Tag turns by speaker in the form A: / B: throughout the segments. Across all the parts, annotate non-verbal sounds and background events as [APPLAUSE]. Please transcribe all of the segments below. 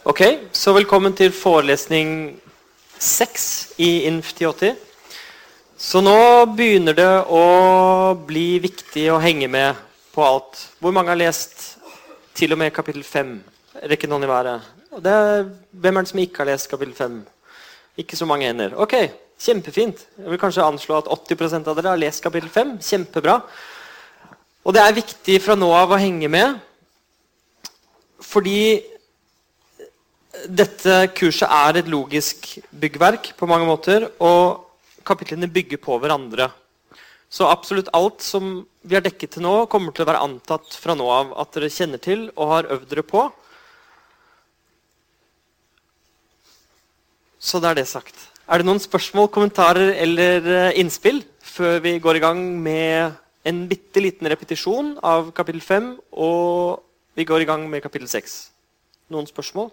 A: Ok, så velkommen til forelesning seks i INF 1080. Så nå begynner det å bli viktig å henge med på alt. Hvor mange har lest til og med kapittel fem? Rekke noen i været. Er, hvem er det som ikke har lest kapittel fem? Ikke så mange hender. Ok, kjempefint. Jeg vil kanskje anslå at 80% av dere har lest kapittel fem. Kjempebra. Og det er viktig fra nå av å henge med, fordi dette kurset er et logisk byggverk på mange måter, og kapitlene bygger på hverandre. Så absolutt alt som vi har dekket til nå, kommer til å være antatt fra nå av at dere kjenner til og har øvd dere på. Så det er det sagt. Er det noen spørsmål, kommentarer eller eh, innspill før vi går i gang med en bitte liten repetisjon av kapittel 5, og vi går i gang med kapittel 6? Noen spørsmål?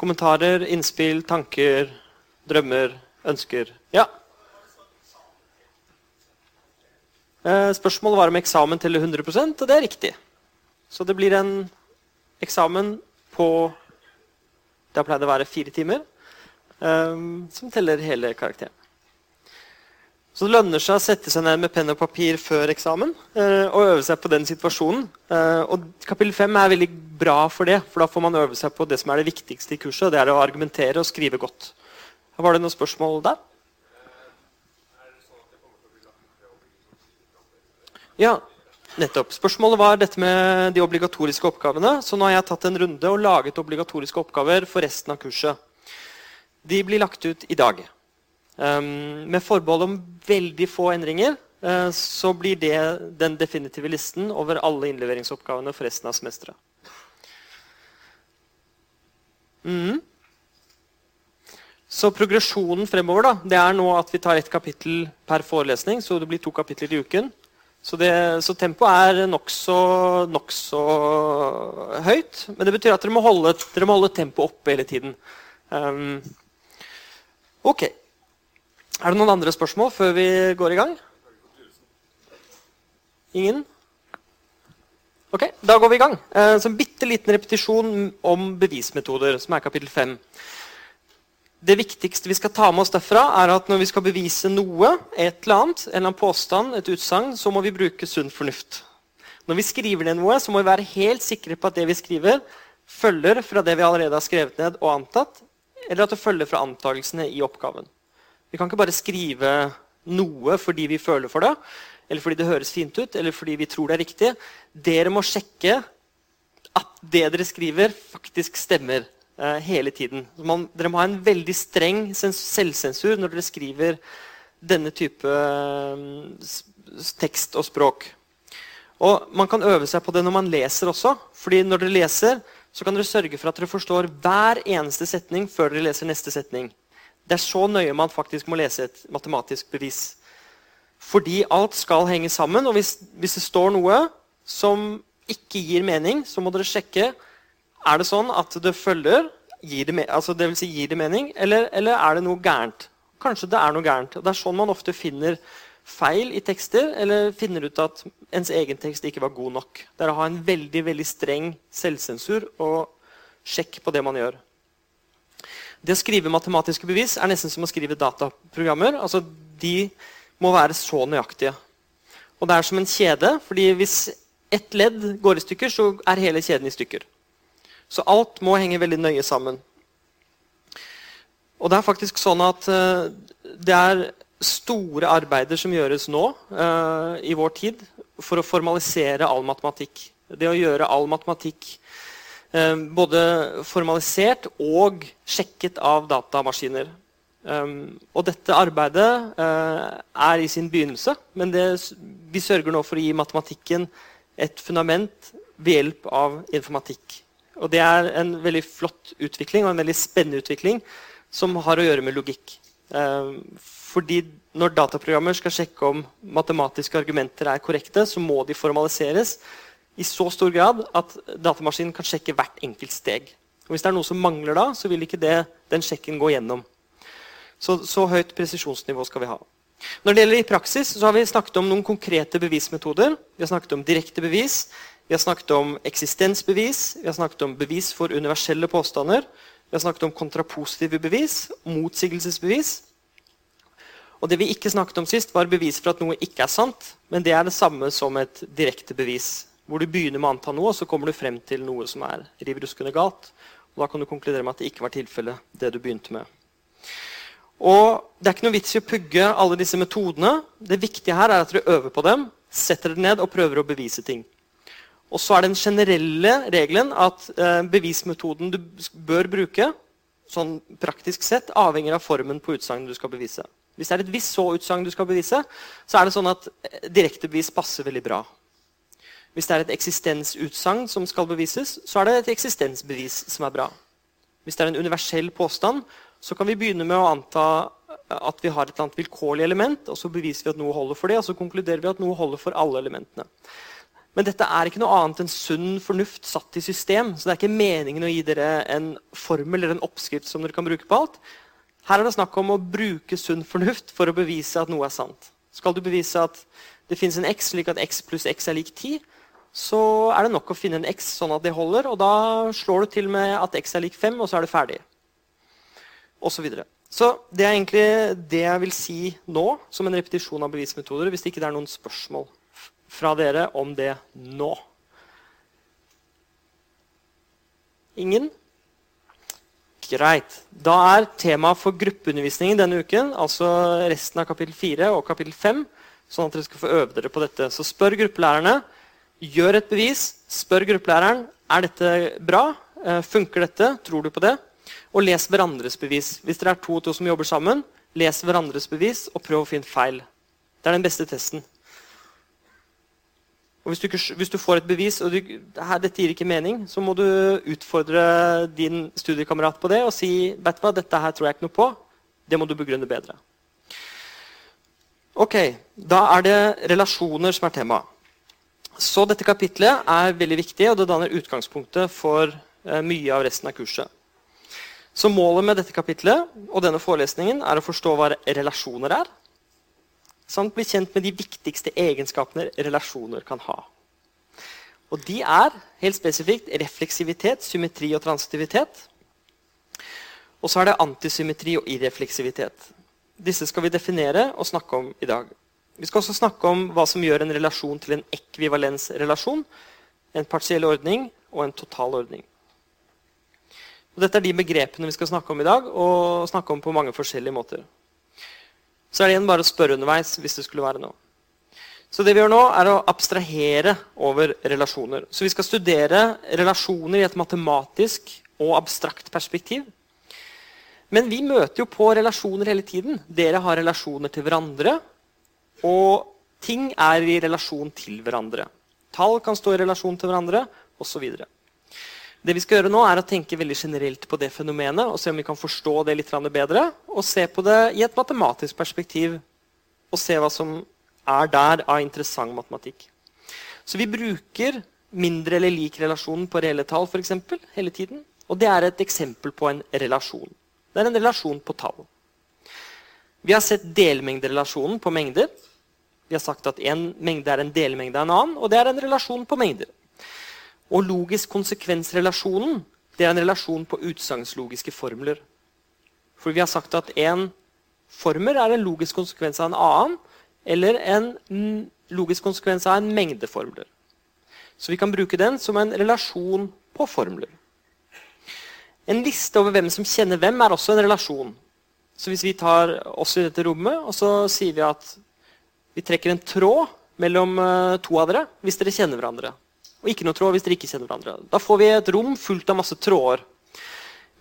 A: Kommentarer, innspill, tanker, drømmer, ønsker? Ja? Eh, spørsmålet var om eksamen teller 100% og det er riktig. Så det blir en eksamen på Det har pleid å være fire timer, um, som teller hele karakteren. Så det lønner seg å sette seg ned med penn og papir før eksamen uh, og øve seg på den situasjonen. Uh, og Kapittel 5 er veldig bra for det, for da får man øve seg på det som er det viktigste i kurset. og Det er å argumentere og skrive godt. Var det noen spørsmål der? Ja, nettopp. Spørsmålet var dette med de obligatoriske oppgavene. Så nå har jeg tatt en runde og laget obligatoriske oppgaver for resten av kurset. De blir lagt ut i dag. Um, med forbehold om veldig få endringer uh, så blir det den definitive listen over alle innleveringsoppgavene for resten av semesteret. Mm. Så progresjonen fremover da, det er nå at vi tar ett kapittel per forelesning. Så det blir to kapitler i uken. Så, det, så tempoet er nokså nok så høyt. Men det betyr at dere må holde, dere må holde tempoet oppe hele tiden. Um, ok. Er det noen andre spørsmål før vi går i gang? Ingen? Ok, Da går vi i gang. Uh, så En bitte liten repetisjon om bevismetoder, som er kapittel 5 det viktigste vi skal ta med oss derfra, er at når vi skal bevise noe, et eller annet, en eller annen påstand, et utsagn, så må vi bruke sunn fornuft. Når vi skriver ned noe, så må vi være helt sikre på at det vi skriver, følger fra det vi allerede har skrevet ned og antatt, eller at det følger fra antakelsene i oppgaven. Vi kan ikke bare skrive noe fordi vi føler for det, eller fordi det høres fint ut, eller fordi vi tror det er riktig. Dere må sjekke at det dere skriver, faktisk stemmer eh, hele tiden. Man, dere må ha en veldig streng selvsensur når dere skriver denne type uh, tekst og språk. Og Man kan øve seg på det når man leser også. fordi når dere leser, så kan dere sørge for at dere forstår hver eneste setning før dere leser neste setning. Det er så nøye man faktisk må lese et matematisk bevis. Fordi alt skal henge sammen. Og hvis, hvis det står noe som ikke gir mening, så må dere sjekke er det sånn at det følger gir det, altså det vil si gir det mening, eller, eller, er det noe gærent? Kanskje det er noe gærent. Det er sånn man ofte finner feil i tekster, eller finner ut at ens egen tekst ikke var god nok. Det er å ha en veldig veldig streng selvsensur og sjekk på det man gjør. Det å skrive matematiske bevis er nesten som å skrive dataprogrammer. Altså, de må være så nøyaktige. Og det er som en kjede, fordi hvis ett ledd går i stykker, så er hele kjeden i stykker. Så alt må henge veldig nøye sammen. Og det er faktisk sånn at uh, det er store arbeider som gjøres nå uh, i vår tid for å formalisere all matematikk. Det å gjøre all matematikk både formalisert og sjekket av datamaskiner. Um, og dette arbeidet er i sin begynnelse, men det, vi sørger nå for å gi matematikken et fundament ved hjelp av informatikk. Og det er en veldig flott utvikling og en veldig spennende utvikling som har å gjøre med logikk. Eh, fordi når dataprogrammer skal sjekke om matematiske argumenter er korrekte, så må de formaliseres i så stor grad at datamaskinen kan sjekke hvert enkelt steg. Og hvis det er noe som mangler da, så vil ikke det, den sjekken gå gjennom. Så, så høyt presisjonsnivå skal vi ha. Når det gjelder i praksis, så har vi snakket om noen konkrete bevismetoder. Vi har snakket om direkte bevis, Vi har snakket om eksistensbevis, vi har snakket om bevis for universelle påstander. Vi har snakket om kontrapositive bevis, motsigelsesbevis. Og det vi ikke snakket om sist, var bevis for at noe ikke er sant. Men det er det samme som et direkte bevis. Hvor du begynner med å anta noe, og så kommer du frem til noe som er riv ruskende galt. Og da kan du konkludere med at det ikke var tilfellet, det du begynte med. Og Det er ikke noe vits i å pugge alle disse metodene. Det viktige her er at dere øver på dem, setter dere ned og prøver å bevise ting. Og så er den generelle regelen at eh, bevismetoden du bør bruke, sånn praktisk sett, avhenger av formen på utsagnet du skal bevise. Hvis det er et visst så-utsagn du skal bevise, så er det sånn at eh, direktebevis passer veldig bra. Hvis det er et eksistensutsagn som skal bevises, så er det et eksistensbevis som er bra. Hvis det er en universell påstand, så kan vi begynne med å anta at vi har et eller annet vilkårlig element, og så beviser vi at noe holder for det, og så konkluderer vi at noe holder for alle elementene. Men dette er ikke noe annet enn sunn fornuft satt i system. Så det er ikke meningen å gi dere en formel eller en oppskrift som dere kan bruke på alt. Her er det snakk om å bruke sunn fornuft for å bevise at noe er sant. Skal du bevise at det fins en x slik at x pluss x er lik 10, så er det nok å finne en x sånn at det holder. Og da slår du til med at x er lik 5, og så er det ferdig. Og så, videre. så det er egentlig det jeg vil si nå, som en repetisjon av bevismetoder. Hvis det ikke er noen spørsmål fra dere om det nå. Ingen? Greit. Da er temaet for gruppeundervisningen denne uken altså resten av kapittel 4 og kapittel 5, sånn at dere skal få øve dere på dette. Så spør gruppelærerne. Gjør et bevis. Spør gruppelæreren er dette bra. Eh, funker dette. Tror du på det? Og les hverandres bevis. Hvis dere er to og to som jobber sammen, les hverandres bevis og prøv å finne feil. Det er den beste testen. Og hvis du, ikke, hvis du, får et bevis og du, dette gir ikke mening, så må du utfordre din studiekamerat på det og si vet du hva, dette her tror jeg ikke noe på. Det må du begrunne bedre. Ok, Da er det relasjoner som er tema. Så dette kapitlet er veldig viktig, og det danner utgangspunktet for eh, mye av resten av kurset. Så Målet med dette kapitlet og denne forelesningen er å forstå hva relasjoner er, samt bli kjent med de viktigste egenskapene relasjoner kan ha. Og de er helt spesifikt refleksivitet, symmetri og transitivitet. Og så er det antisymmetri og irrefleksivitet. Disse skal vi definere og snakke om i dag. Vi skal også snakke om hva som gjør en relasjon til en ekvivalensrelasjon, en partiell ordning og en total ordning. Og dette er de begrepene vi skal snakke om i dag, og snakke om på mange forskjellige måter. Så er det igjen bare å spørre underveis hvis det skulle være noe. Så det vi gjør nå, er å abstrahere over relasjoner. Så vi skal studere relasjoner i et matematisk og abstrakt perspektiv. Men vi møter jo på relasjoner hele tiden. Dere har relasjoner til hverandre. Og ting er i relasjon til hverandre. Tall kan stå i relasjon til hverandre, osv. Det vi skal gjøre nå, er å tenke veldig generelt på det fenomenet og se om vi kan forstå det litt bedre. Og se på det i et matematisk perspektiv og se hva som er der av interessant matematikk. Så vi bruker mindre eller lik relasjon på reelle tall for eksempel, hele tiden. Og det er et eksempel på en relasjon. Det er en relasjon på tall. Vi har sett delmengderelasjonen på mengder. Vi har sagt at en mengde er en delmengde av en annen, og det er en relasjon på mengder. Og logisk konsekvensrelasjonen det er en relasjon på utsagnslogiske formler. For vi har sagt at en formel er en logisk konsekvens av en annen, eller en logisk konsekvens av en mengde formler. Så vi kan bruke den som en relasjon på formler. En liste over hvem som kjenner hvem, er også en relasjon. Så hvis vi tar oss i dette rommet, og så sier vi at vi trekker en tråd mellom eh, to av dere hvis dere kjenner hverandre og ikke noe tråd hvis dere ikke kjenner hverandre. Da får vi et rom fullt av masse tråder.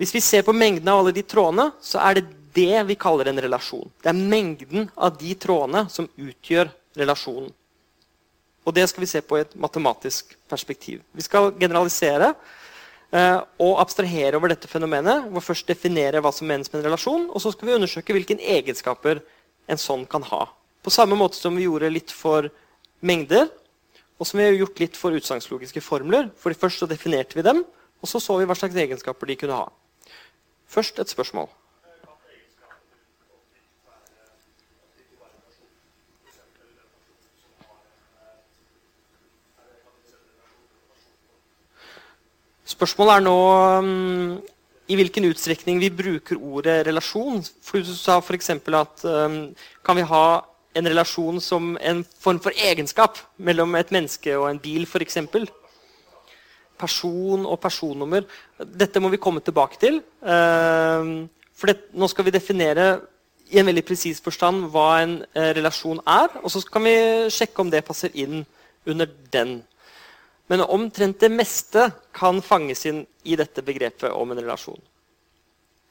A: Hvis vi ser på mengden av alle de trådene, så er det det vi kaller en relasjon. Det er mengden av de trådene som utgjør relasjonen. Og det skal vi se på i et matematisk perspektiv. Vi skal generalisere eh, og abstrahere over dette fenomenet. Hvor først definere hva som menes med en relasjon, og så skal vi undersøke hvilke egenskaper en sånn kan ha. På samme måte som vi gjorde litt for mengder, og som vi har gjort litt for utsagnslogiske formler. For Først så definerte vi dem, og så så vi hva slags egenskaper de kunne ha. Først et spørsmål. Spørsmålet er nå um, i hvilken utstrekning vi bruker ordet relasjon. For du sa f.eks. at um, kan vi ha en relasjon som en form for egenskap mellom et menneske og en bil, f.eks. Person og personnummer. Dette må vi komme tilbake til. Uh, for det, nå skal vi definere i en veldig presis forstand hva en uh, relasjon er. Og så kan vi sjekke om det passer inn under den. Men omtrent det meste kan fanges inn i dette begrepet om en relasjon.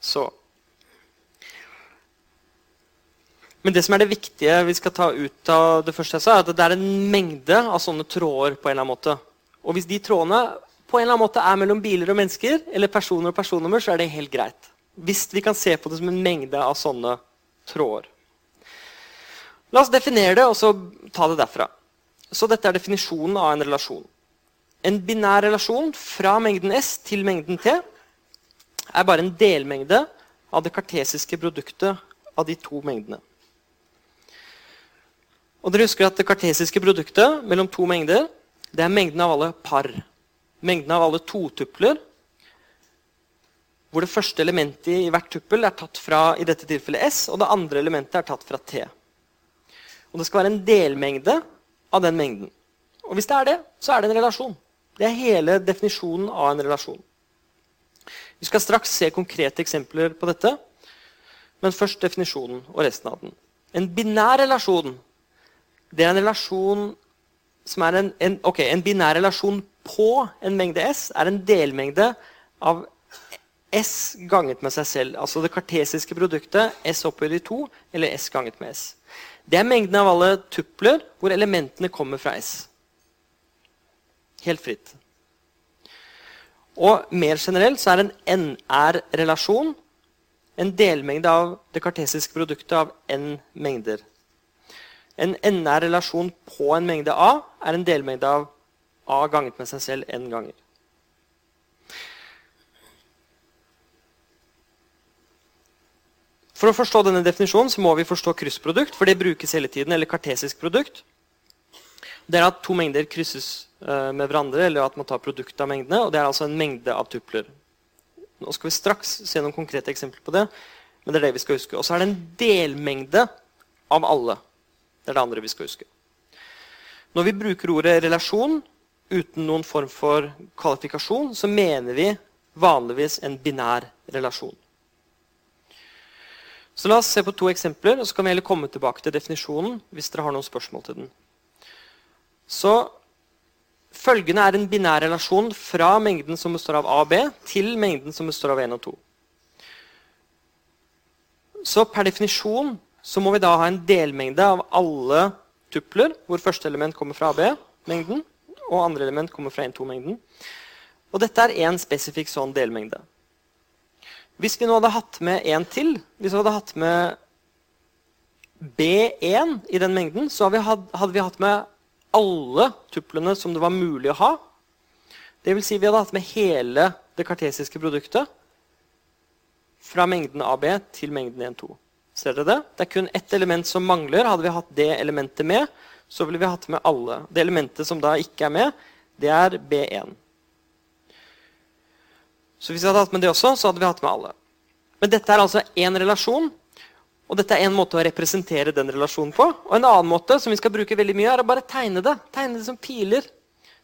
A: Så Men det som er det viktige vi skal ta ut av det første, jeg sa, er at det er en mengde av sånne tråder. på en eller annen måte. Og hvis de trådene på en eller annen måte er mellom biler og mennesker, eller personer og personnummer, så er det helt greit. Hvis vi kan se på det som en mengde av sånne tråder. La oss definere det og så ta det derfra. Så dette er definisjonen av en relasjon. En binær relasjon fra mengden S til mengden T er bare en delmengde av det kartesiske produktet av de to mengdene. Og dere husker at Det kartesiske produktet mellom to mengder det er mengden av alle par. Mengden av alle totupler, hvor det første elementet i hvert tuppel er tatt fra i dette tilfellet S, og det andre elementet er tatt fra T. Og Det skal være en delmengde av den mengden. Og Hvis det er det, så er det en relasjon. Det er hele definisjonen av en relasjon. Vi skal straks se konkrete eksempler på dette, men først definisjonen og resten av den. En binær relasjon det er en relasjon som er en, en, okay, en binær relasjon på en mengde S er en delmengde av S ganget med seg selv. Altså det kartesiske produktet S opphøyd i to, eller S ganget med S. Det er mengden av alle tupler hvor elementene kommer fra S. Helt fritt. Og mer generelt så er en NR-relasjon en delmengde av det kartesiske produktet av N mengder. En NR-relasjon på en mengde A er en delmengde av A ganget med seg selv n ganger. For å forstå denne definisjonen så må vi forstå kryssprodukt, for det brukes hele tiden, eller kartesisk produkt. Det er at to mengder krysses uh, med hverandre, eller at man tar produkt av mengdene. og Det er altså en mengde av tupler. Nå skal vi straks se noen konkrete eksempler på det. men det er det vi skal huske. Og så er det en delmengde av alle. Det er det andre vi skal huske. Når vi bruker ordet relasjon uten noen form for kvalifikasjon, så mener vi vanligvis en binær relasjon. Så La oss se på to eksempler, og så kan vi heller komme tilbake til definisjonen hvis dere har noen spørsmål til den. Så Følgende er en binær relasjon fra mengden som består av A og B, til mengden som består av 1 og 2. Så per definisjon så må vi da ha en delmengde av alle tupler, hvor første element kommer fra AB-mengden, og andre element kommer fra 1-2-mengden. Og dette er én spesifikk sånn delmengde. Hvis vi nå hadde hatt med en til, hvis vi hadde hatt med B1 i den mengden, så hadde vi hatt med alle tuplene som det var mulig å ha. Vil si vi hadde hatt med hele det kartesiske produktet fra mengden AB til mengden 1-2. Ser dere det? Det er kun ett element som mangler. Hadde vi hatt det elementet med, så ville vi hatt med alle. Det elementet som da ikke er med, det er B1. Så hvis vi hadde hatt med det også, så hadde vi hatt med alle. Men dette er altså én relasjon, og dette er en måte å representere den relasjonen på. Og en annen måte som vi skal bruke veldig mye, er å bare tegne det. Tegne det som piler.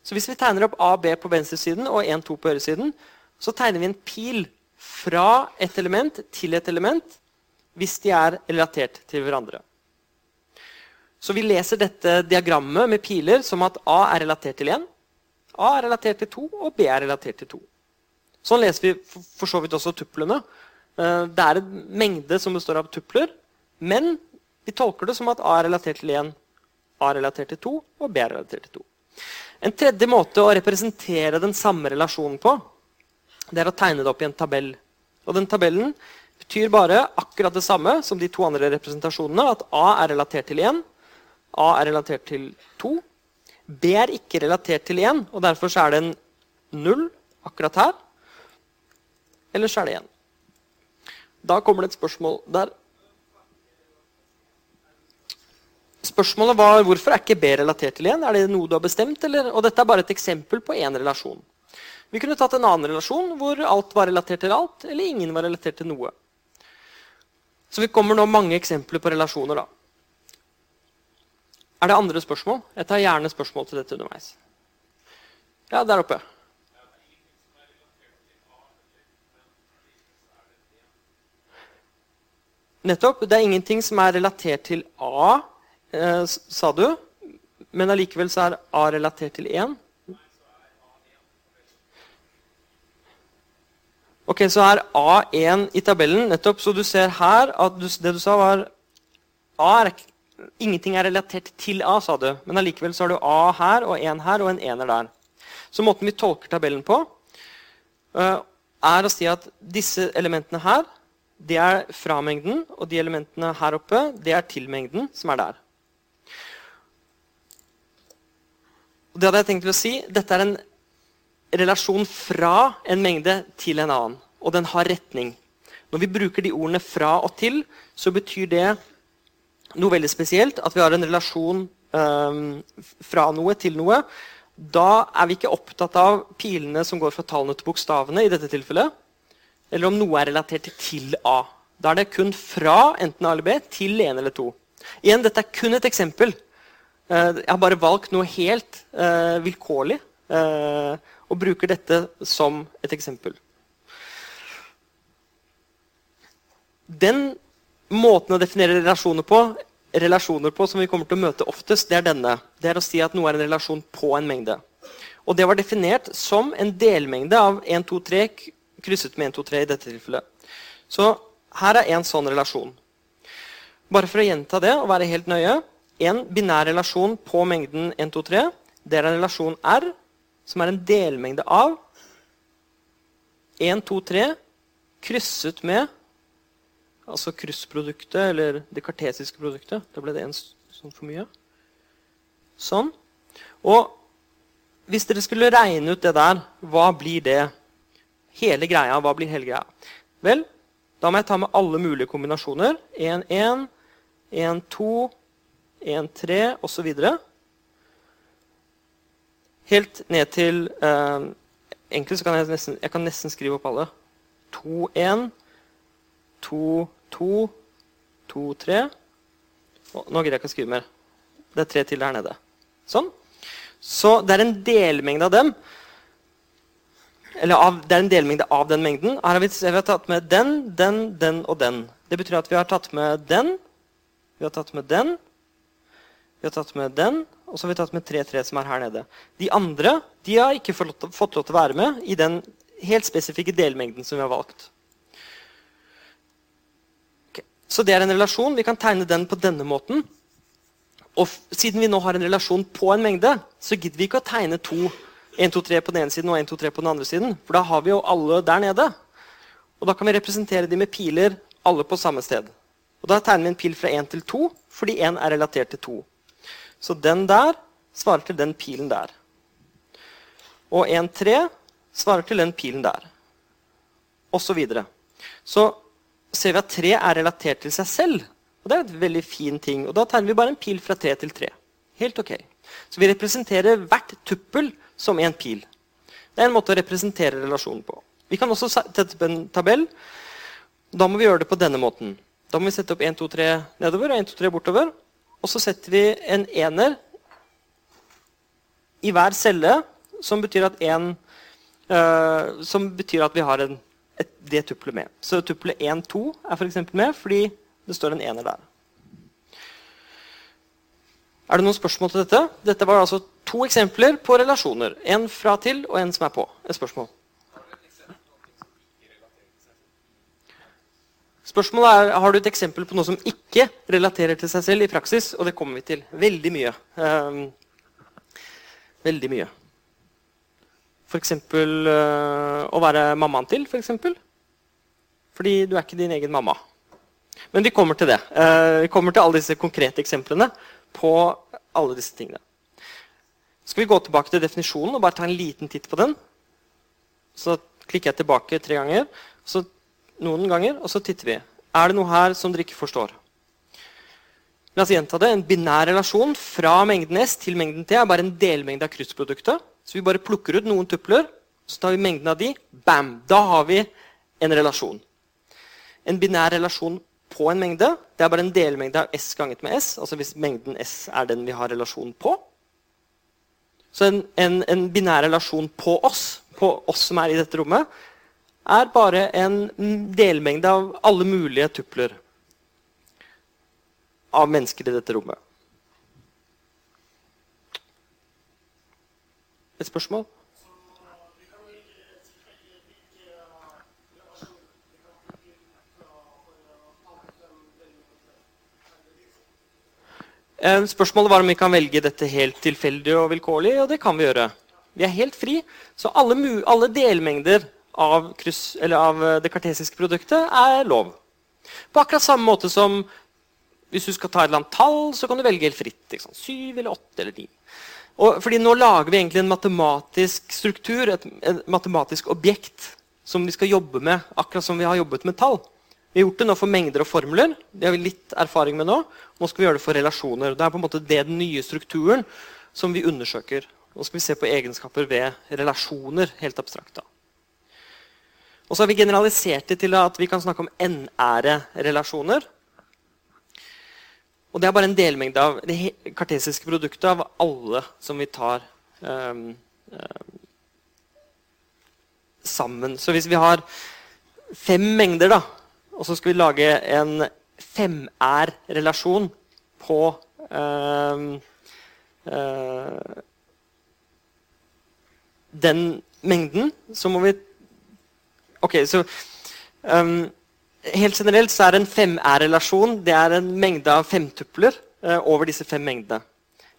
A: Så hvis vi tegner opp A og B på venstresiden og 1, 2 på høyresiden, så tegner vi en pil fra et element til et element hvis de er relatert til hverandre. Så vi leser dette diagrammet med piler som at A er relatert til 1, A er relatert til 2, og B er relatert til 2. Sånn leser vi for så vidt også tuplene. Eh, det er en mengde som består av tupler, men vi tolker det som at A er relatert til 1, A er relatert til 2, og B er relatert til 2. En tredje måte å representere den samme relasjonen på, det er å tegne det opp i en tabell. Og den tabellen betyr bare akkurat det samme som de to andre representasjonene. At A er relatert til 1, A er relatert til 2. B er ikke relatert til 1, og derfor er det en 0 akkurat her. Eller så er det 1. Da kommer det et spørsmål der. Spørsmålet var hvorfor er ikke B relatert til 1? Er det noe du har bestemt? Eller? Og dette er bare et eksempel på én relasjon. Vi kunne tatt en annen relasjon hvor alt var relatert til alt, eller ingen var relatert til noe. Så vi kommer nå mange eksempler på relasjoner. da. Er det andre spørsmål? Jeg tar gjerne spørsmål til dette underveis. Ja, der oppe. Nettopp. Det er ingenting som er relatert til A, eh, sa du. Men allikevel så er A relatert til 1. Ok, Så er A1 i tabellen. nettopp, Så du ser her at du, det du sa, var A er, Ingenting er relatert til A, sa du. Men allikevel så har du A her og 1 her og en ener der. Så måten vi tolker tabellen på, uh, er å si at disse elementene her det er framengden. og de elementene her oppe det er tilmengden som er der. Og det hadde jeg tenkt til å si. Dette er en relasjon fra en mengde til en annen. Og den har retning. Når vi bruker de ordene 'fra' og 'til', så betyr det noe veldig spesielt. At vi har en relasjon um, fra noe til noe. Da er vi ikke opptatt av pilene som går fra tallene til bokstavene. i dette tilfellet eller om noe er relatert til A. Da er det kun fra enten A eller B til 1 eller 2. Igjen, dette er kun et eksempel. Eh, jeg har bare valgt noe helt uh, vilkårlig uh, og bruker dette som et eksempel. Den måten å definere relasjoner på, relasjoner på som vi kommer til å møte oftest, det er denne. Det er å si at noe er en relasjon på en mengde. Og det var definert som en delmengde av 1, 2, 3 krysset med 1, 2, 3 i dette tilfellet. Så her er en sånn relasjon. Bare for å gjenta det og være helt nøye. En binær relasjon på mengden 1, 2, 3. Det er en relasjon R, som er en delmengde av 1, 2, 3 krysset med altså kryssproduktet, eller det kartesiske produktet. Da ble det en sånn for mye. Sånn. Og hvis dere skulle regne ut det der, hva blir det? hele greia. Hva blir hele greia? Vel, da må jeg ta med alle mulige kombinasjoner. 1-1, 1-2, 1-3 osv. Helt ned til eh, Egentlig så kan jeg nesten, jeg kan nesten skrive opp alle. 2-1, 2-2, 2-3 Nå gidder jeg ikke å skrive mer. Det er tre til der nede. Sånn. Så det er en delmengde av dem eller av, det er en delmengde av den mengden. Her har vi, vi har tatt med den, den, den og den. Det betyr at vi har tatt med den, vi har tatt med den, vi har tatt med den, og så har vi tatt med 3-3 som er her nede. De andre de har ikke fått, lov til å være med i den helt spesifikke delmengden som vi har valgt. Okay. Så det er en relasjon. Vi kan tegne den på denne måten. Og siden vi nå har en relasjon på en mengde, så gidder vi ikke å tegne to 1, 2, 3 på den ene siden og 1, 2, 3 på den andre siden. For da har vi jo alle der nede. Og da kan vi representere de med piler alle på samme sted. Og Da tegner vi en pil fra 1 til 2, fordi 1 er relatert til 2. Så den der svarer til den pilen der. Og 1, 3 svarer til den pilen der. Og så videre. Så ser vi at 3 er relatert til seg selv. Og det er et veldig fin ting. Og da tegner vi bare en pil fra 3 til 3. Helt ok. Så vi representerer hvert tuppel som en pil. Det er en måte å representere relasjonen på. Vi kan også sette opp en tabell. Da må vi gjøre det på denne måten. Da må vi sette opp 1, 2, 3 nedover og 1, 2, 3 bortover. Og så setter vi en ener i hver celle, som betyr at, en, uh, som betyr at vi har en, et, det tuppelet med. Så tuppelet 1, 2 er f.eks. med fordi det står en ener der. Er det noen spørsmål til dette? Dette var altså to eksempler på relasjoner. En fra til og en som er på. Et spørsmål. Spørsmålet er, Har du et eksempel på noe som ikke relaterer til seg selv i praksis? Og det kommer vi til. Veldig mye. Um, veldig mye. F.eks. Uh, å være mammaen til, for eksempel. Fordi du er ikke din egen mamma. Men vi kommer til det. Uh, vi kommer til alle disse konkrete eksemplene på alle disse tingene. Skal vi gå tilbake til definisjonen og bare ta en liten titt på den? Så klikker jeg tilbake tre ganger, så noen ganger, og så titter vi. Er det noe her som dere ikke forstår? La oss gjenta det. En binær relasjon fra mengden S til mengden T er bare en delmengde av kryssproduktet. Så vi bare plukker ut noen tupler, Så tar vi mengden av de. Bam! Da har vi en relasjon. En binær relasjon på en mengde det er bare en delmengde av S ganget med S. altså Hvis mengden S er den vi har relasjon på. Så en, en, en binær relasjon på oss, på oss som er i dette rommet, er bare en delmengde av alle mulige tupler av mennesker i dette rommet. Et spørsmål? Eh, spørsmålet var om vi kan velge dette helt tilfeldig og vilkårlig, og det kan vi gjøre. Vi er helt fri, så alle, alle delmengder av, kryss, av, eh, det kartesiske produktet er lov. På akkurat samme måte som hvis du skal ta et eller annet tall, så kan du velge helt fritt. Ikke sant? Syv eller åtte eller ni. Og fordi nå lager vi egentlig en matematisk struktur, et, et matematisk objekt, som vi skal jobbe med, akkurat som vi har jobbet med tall. Vi har gjort det nå for mengder og formler. Det har vi litt erfaring med nå. Nå skal vi gjøre det for relasjoner. Det er på en måte det den nye strukturen som vi undersøker. Nå skal vi se på egenskaper ved relasjoner, helt abstrakt. da. Og så har vi generalisert det til at vi kan snakke om n-ære relasjoner. Og det er bare en delmengde av det kartesiske produktet av alle som vi tar um, um, sammen. Så hvis vi har fem mengder, da, og så skal vi lage en femær-relasjon på øh, øh, den mengden, så må vi Ok, så um, Helt generelt så er en 5R-relasjon det er en mengde av femtupler uh, over disse fem mengdene.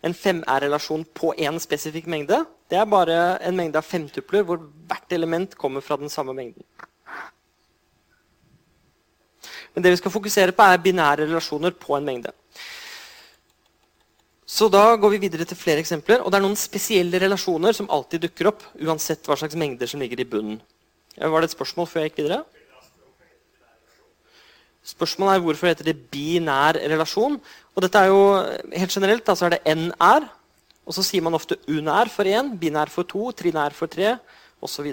A: En 5R-relasjon på én spesifikk mengde det er bare en mengde av femtupler hvor hvert element kommer fra den samme mengden. Men det vi skal fokusere på, er binære relasjoner på en mengde. Så da går vi videre til flere eksempler. Og det er noen spesielle relasjoner som alltid dukker opp, uansett hva slags mengder som ligger i bunnen. Var det et spørsmål før jeg gikk videre? Spørsmålet er hvorfor heter det binær relasjon. Og dette er jo helt generelt, da, så er det n-er. Og så sier man ofte unær for én, binær for to, trinær for tre osv.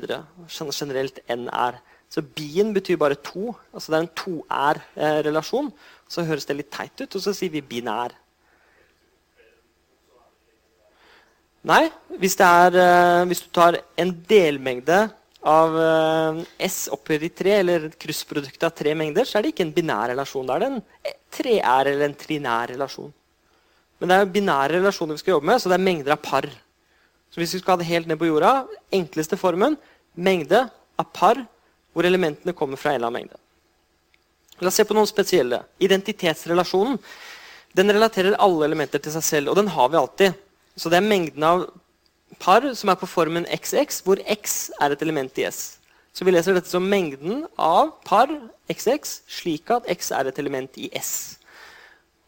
A: Generelt n-er. Så bien betyr bare to. altså Det er en to-er-relasjon. Så høres det litt teit ut, og så sier vi binær. Nei, hvis, er, eh, hvis du tar en delmengde av eh, S opphøyd i tre, eller kryssproduktet av tre mengder, så er det ikke en binær relasjon. Da er det en treær eller en trinær relasjon. Men det er jo binære relasjoner vi skal jobbe med, så det er mengder av par. Så hvis vi skal ha det helt ned på jorda, enkleste formen mengde av par hvor elementene kommer fra en eller annen mengde. La oss se på noen spesielle. Identitetsrelasjonen den relaterer alle elementer til seg selv, og den har vi alltid. Så det er mengden av par som er på formen XX, hvor X er et element i S. Så vi leser dette som mengden av par XX, slik at X er et element i S.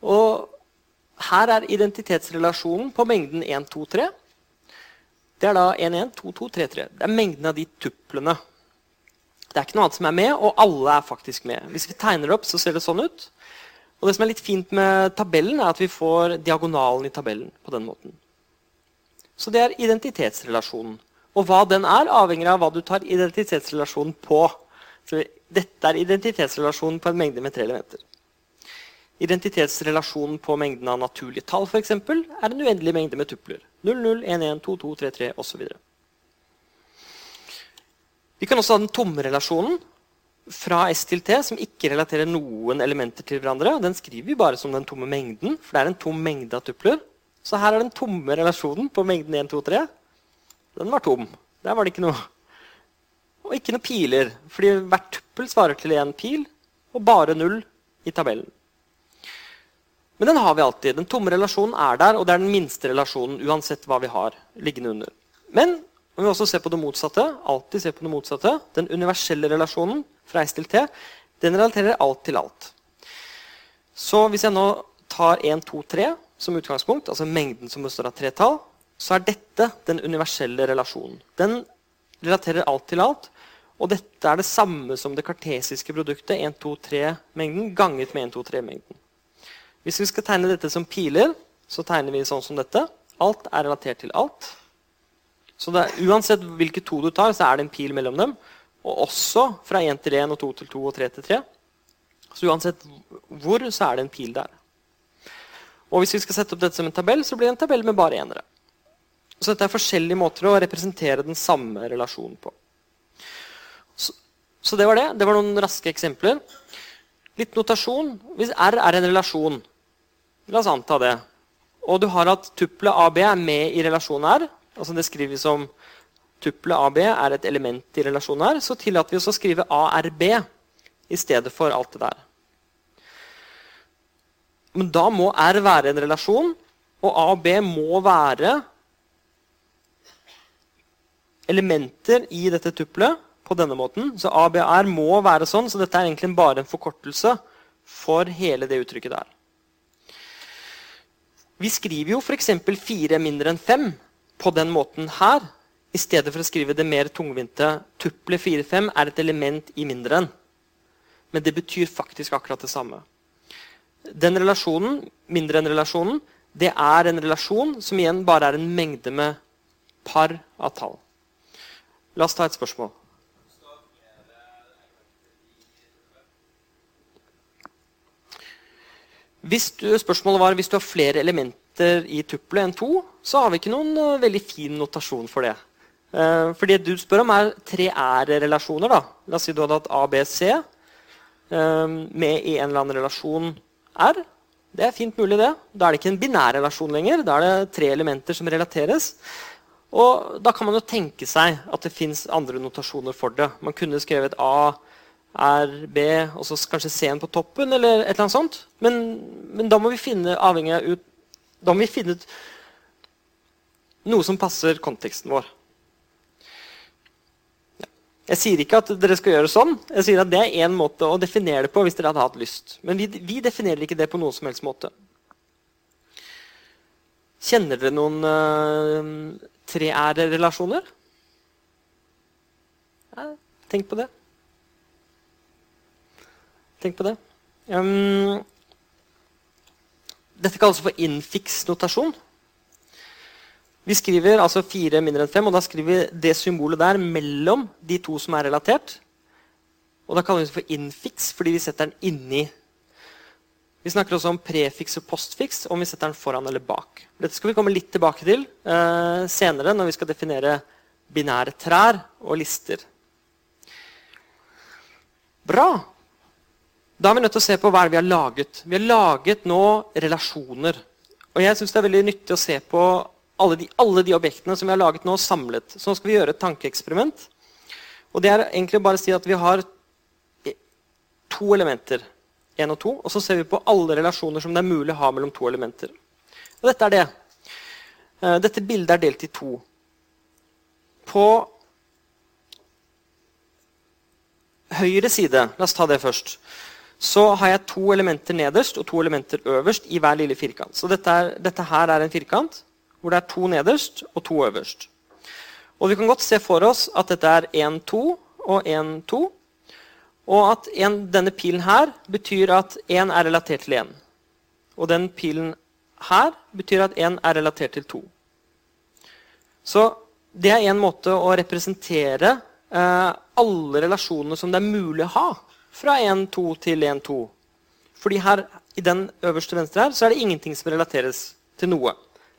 A: Og her er identitetsrelasjonen på mengden 1, 2, 3. Det er da 1, 1, 2, 2, 3, 3. Det er mengden av de tuplene det er ikke noe annet som er med, og alle er faktisk med. Hvis vi tegner det opp, så ser det sånn ut. Og det som er litt fint med tabellen, er at vi får diagonalen i tabellen på den måten. Så det er identitetsrelasjonen. Og hva den er, avhenger av hva du tar identitetsrelasjonen på. Så dette er identitetsrelasjonen på en mengde med tre elementer. Identitetsrelasjonen på mengden av naturlige tall for eksempel, er en uendelig mengde med tupler. 0, 0, 1, 1, 2, 2, 3, 3 osv. Vi kan også ha den tomme relasjonen fra S til T, som ikke relaterer noen elementer til hverandre. Den skriver vi bare som den tomme mengden, for det er en tom mengde av tupler. Så her er den tomme relasjonen på mengden 1, 2, 3. Den var tom. Der var det ikke noe. Og ikke noen piler, fordi hvert tuppel svarer til én pil, og bare null i tabellen. Men den har vi alltid. Den tomme relasjonen er der, og det er den minste relasjonen uansett hva vi har liggende under. Men om vi også ser på det motsatte. alltid se på det motsatte. Den universelle relasjonen fra S til T den relaterer alt til alt. Så hvis jeg nå tar 1, 2, 3 som utgangspunkt, altså mengden som består av tre tall, så er dette den universelle relasjonen. Den relaterer alt til alt. Og dette er det samme som det kartesiske produktet 1, 2, 3-mengden ganget med 1, 2, 3-mengden. Hvis vi skal tegne dette som piler, så tegner vi sånn som dette. Alt er relatert til alt. Så det, uansett hvilke to du tar, så er det en pil mellom dem. Og også fra 1 til 1 og 2 til 2 og 3 til 3. Så uansett hvor, så er det en pil der. Og hvis vi skal sette opp dette som en tabell, så blir det en tabell med bare enere. Så dette er forskjellige måter å representere den samme relasjonen på. Så, så det var det. Det var noen raske eksempler. Litt notasjon. Hvis R er en relasjon, la oss anta det, og du har at tuppelet AB er med i relasjonen R, altså det skriver vi som tuppelet AB er et element i relasjonen her, så tillater vi oss å skrive ARB i stedet for alt det der. Men da må R være en relasjon, og A og B må være elementer i dette tuppelet på denne måten. Så A, B, R må være sånn, så dette er egentlig bare en forkortelse for hele det uttrykket der. Vi skriver jo f.eks. 4 mindre enn 5 på den måten her, i stedet for å skrive det mer tungvinte tuppelet 4-5 er et element i mindre enn. Men det betyr faktisk akkurat det samme. Den relasjonen, mindre enn relasjonen, det er en relasjon som igjen bare er en mengde med par av tall. La oss ta et spørsmål. Hvis du, spørsmålet var hvis du har flere elementer i tuppelet enn to, så har vi ikke noen uh, veldig fin notasjon for det. Uh, for det du spør om, er tre ære-relasjoner. La oss si du hadde hatt A, B, C uh, med i en eller annen relasjon R. Det er fint mulig, det. Da er det ikke en binær relasjon lenger. Da er det tre elementer som relateres. Og da kan man jo tenke seg at det fins andre notasjoner for det. Man kunne skrevet A, R, B, og så kanskje C-en på toppen, eller et eller annet sånt. Men, men da må vi finne avhengig av ut, da må vi finne ut noe som passer konteksten vår. Jeg sier ikke at dere skal gjøre sånn. Jeg sier at Det er én måte å definere det på hvis dere hadde hatt lyst. Men vi, vi definerer ikke det på noen som helst måte. Kjenner dere noen uh, treære-relasjoner? Ja, tenk på det. Tenk på det. Um, dette kalles for infix-notasjon. Vi skriver altså fire mindre enn fem, og da skriver vi det symbolet der mellom de to som er relatert. Og da kaller vi det for infix fordi vi setter den inni. Vi snakker også om prefiks og postfiks, om vi setter den foran eller bak. Dette skal vi komme litt tilbake til eh, senere når vi skal definere binære trær og lister. Bra. Da er vi nødt til å se på hva vi har laget. Vi har laget nå relasjoner. Og jeg synes det er veldig nyttig å se på alle de, alle de, objektene som vi har laget nå, samlet. Så nå skal vi gjøre et tankeeksperiment. Og det er egentlig bare å si at vi har to elementer. Én og to. Og så ser vi på alle relasjoner som det er mulig å ha mellom to elementer. Og dette er det. Eh, dette bildet er delt i to. På høyre side, la oss ta det først, så har jeg to elementer nederst og to elementer øverst i hver lille firkant. Så dette, er, dette, her er en firkant hvor det er to nederst og to øverst. Og vi kan godt se for oss at dette er 1, 2 og 1, 2. Og at en, denne pilen her betyr at 1 er relatert til 1. Og den pilen her betyr at 1 er relatert til 2. Så det er en måte å representere eh, alle relasjonene som det er mulig å ha fra 1-2 til 1-2. Fordi her, i den øverste venstre her, så er det ingenting som relateres til noe.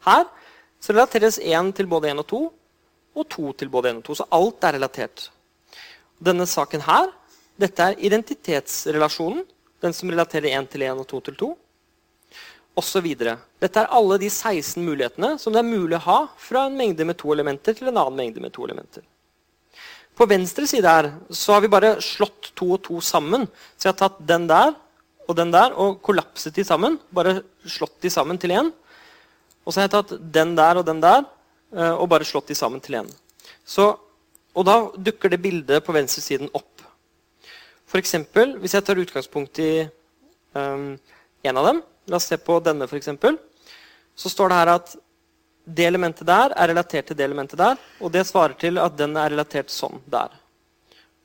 A: Her så relateres 1 til både 1 og 2, og 2 til både 1 og 2. Så alt er relatert. Denne saken her, dette er identitetsrelasjonen. Den som relaterer 1 til 1 og 2 til 2. Og så videre. Dette er alle de 16 mulighetene som det er mulig å ha fra en mengde med to elementer til en annen mengde med to elementer. På venstre side her så har vi bare slått to og to sammen. Så jeg har tatt den der og den der og kollapset de sammen. Bare slått de sammen til én. Og så har jeg tatt den der og den der eh, og bare slått de sammen til én. Og da dukker det bildet på venstresiden opp. Eksempel, hvis jeg tar utgangspunkt i um, en av dem, la oss se på denne f.eks., så står det her at det elementet der er relatert til det elementet der, og det svarer til at den er relatert sånn der.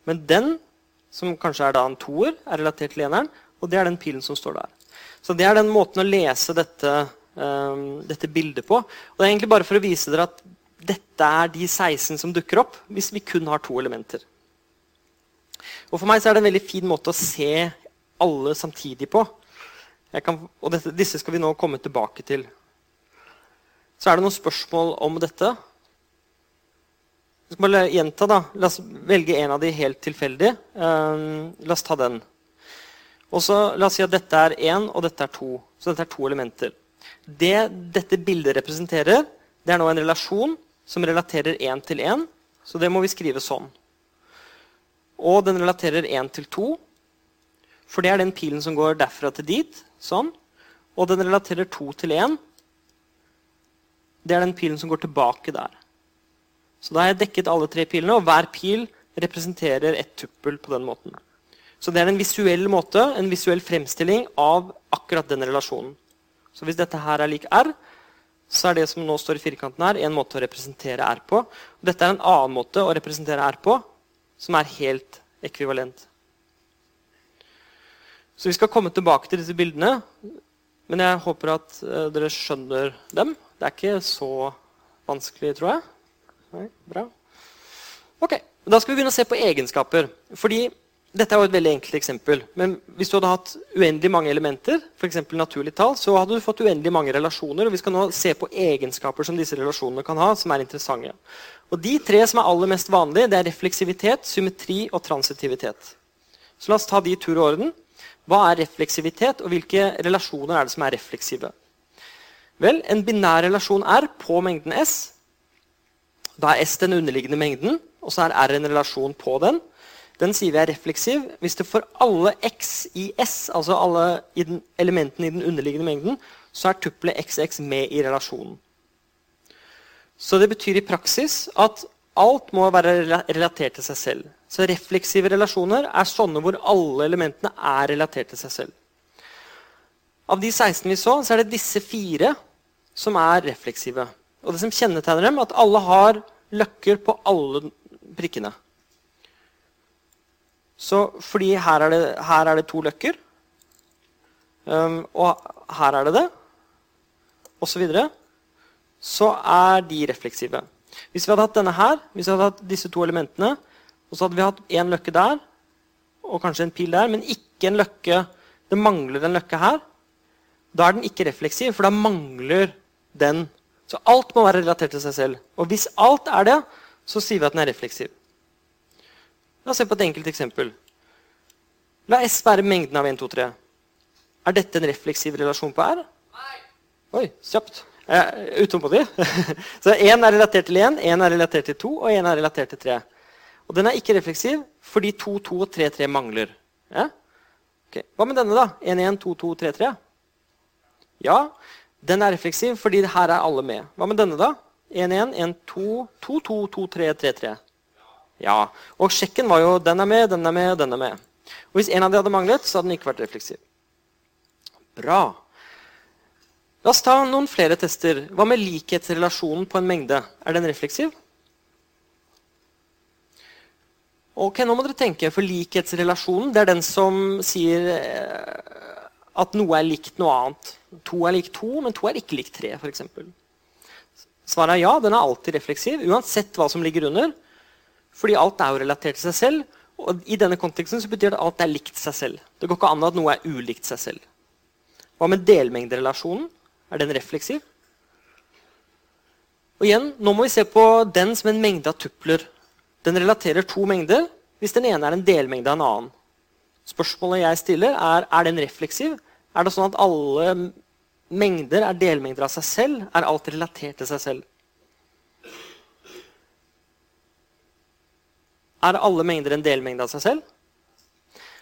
A: Men den, som kanskje er da en toer, er relatert til eneren, og det er den pilen som står der. Så det er den måten å lese dette, dette bildet på. Og det er egentlig bare for å vise dere at dette er de 16 som dukker opp hvis vi kun har to elementer. Og For meg så er det en veldig fin måte å se alle samtidig på. Kan, og dette, disse skal vi nå komme tilbake til. Så er det noen spørsmål om dette. Jeg skal bare gjenta da. La oss velge en av de helt tilfeldig. Um, la oss ta den. Og så La oss si at dette er én, og dette er to. Så dette er to elementer. Det dette bildet representerer, det er nå en relasjon som relaterer én til én. Så det må vi skrive sånn. Og den relaterer én til to. For det er den pilen som går derfra til dit. Sånn. Og den relaterer to til én. Det er den pilen som går tilbake der. Så da har jeg dekket alle tre pilene, og hver pil representerer et tuppel på den måten. Så det er en visuell måte, en visuell fremstilling av akkurat den relasjonen. Så hvis dette her er lik R, så er det som nå står i firkanten her, en måte å representere R på. Og dette er en annen måte å representere R på, som er helt ekvivalent. Så vi skal komme tilbake til disse bildene, men jeg håper at uh, dere skjønner dem. Det er ikke så vanskelig, tror jeg. Nei, bra. Ok, Da skal vi begynne å se på egenskaper. Fordi dette er jo et veldig enkelt eksempel. Men hvis du hadde hatt uendelig mange elementer, f.eks. naturlig tall, så hadde du fått uendelig mange relasjoner. og Vi skal nå se på egenskaper som disse relasjonene kan ha, som er interessante. Og De tre som er aller mest vanlige, det er refleksivitet, symmetri og transitivitet. Så la oss ta de i tur og orden. Hva er refleksivitet, og hvilke relasjoner er det som er refleksive? Vel, En binær relasjon R på mengden S. Da er S den underliggende mengden, og så er R en relasjon på den. Den sier vi er refleksiv hvis det for alle x i S, altså alle i den, elementene i den underliggende mengden, så er tuppelet XX med i relasjonen. Så det betyr i praksis at alt må være relatert til seg selv. Så refleksive relasjoner er sånne hvor alle elementene er relatert til seg selv. Av de 16 vi så, så er det disse fire som er refleksive. Og det som kjennetegner dem, at alle har løkker på alle prikkene. Så fordi her er det, her er det to løkker, um, og her er det det, osv., så, videre, så er de refleksive. Hvis vi hadde hatt denne her, hvis vi hadde hatt disse to elementene, og så hadde vi hatt én løkke der og kanskje en pil der, men ikke en løkke Det mangler en løkke her. Da er den ikke refleksiv, for da mangler den. Så alt må være relatert til seg selv. Og hvis alt er det, så sier vi at den er refleksiv. La oss se på et enkelt eksempel. La S være mengden av 1, 2, 3. Er dette en refleksiv relasjon på R? Nei. Oi, kjapt. Eh, Utålmodig. [LAUGHS] Så 1 er relatert til 1, 1 er relatert til 2, og 1 er relatert til 3. Og den er ikke refleksiv fordi 2, 2 og 3, 3 mangler. Ja? Okay. Hva med denne, da? 1, 1, 2, 2, 3, 3? Ja, den er refleksiv fordi her er alle med. Hva med denne, da? 1, 1, 1, 2, 2, 2, 2, 3, 3, 3. Ja. Og sjekken var jo den er med, den er med, den er med. Og Hvis en av de hadde manglet, så hadde den ikke vært refleksiv. Bra. La oss ta noen flere tester. Hva med likhetsrelasjonen på en mengde? Er den refleksiv? Ok, Nå må dere tenke, for likhetsrelasjonen det er den som sier eh, at noe er likt noe annet. To er lik to, men to er ikke lik tre, f.eks. Svaret er ja, den er alltid refleksiv, uansett hva som ligger under. Fordi alt er jo relatert til seg selv. Og i denne konteksten så betyr det at alt er likt seg selv. Det går ikke an at noe er ulikt seg selv. Hva med delmengderelasjonen? Er den refleksiv? Og igjen, Nå må vi se på den som en mengde av tupler. Den relaterer to mengder hvis den ene er en delmengde av en annen. Spørsmålet jeg stiller, er er den refleksiv. Er det sånn at alle mengder er delmengder av seg selv? Er alt relatert til seg selv? Er alle mengder en delmengde av seg selv?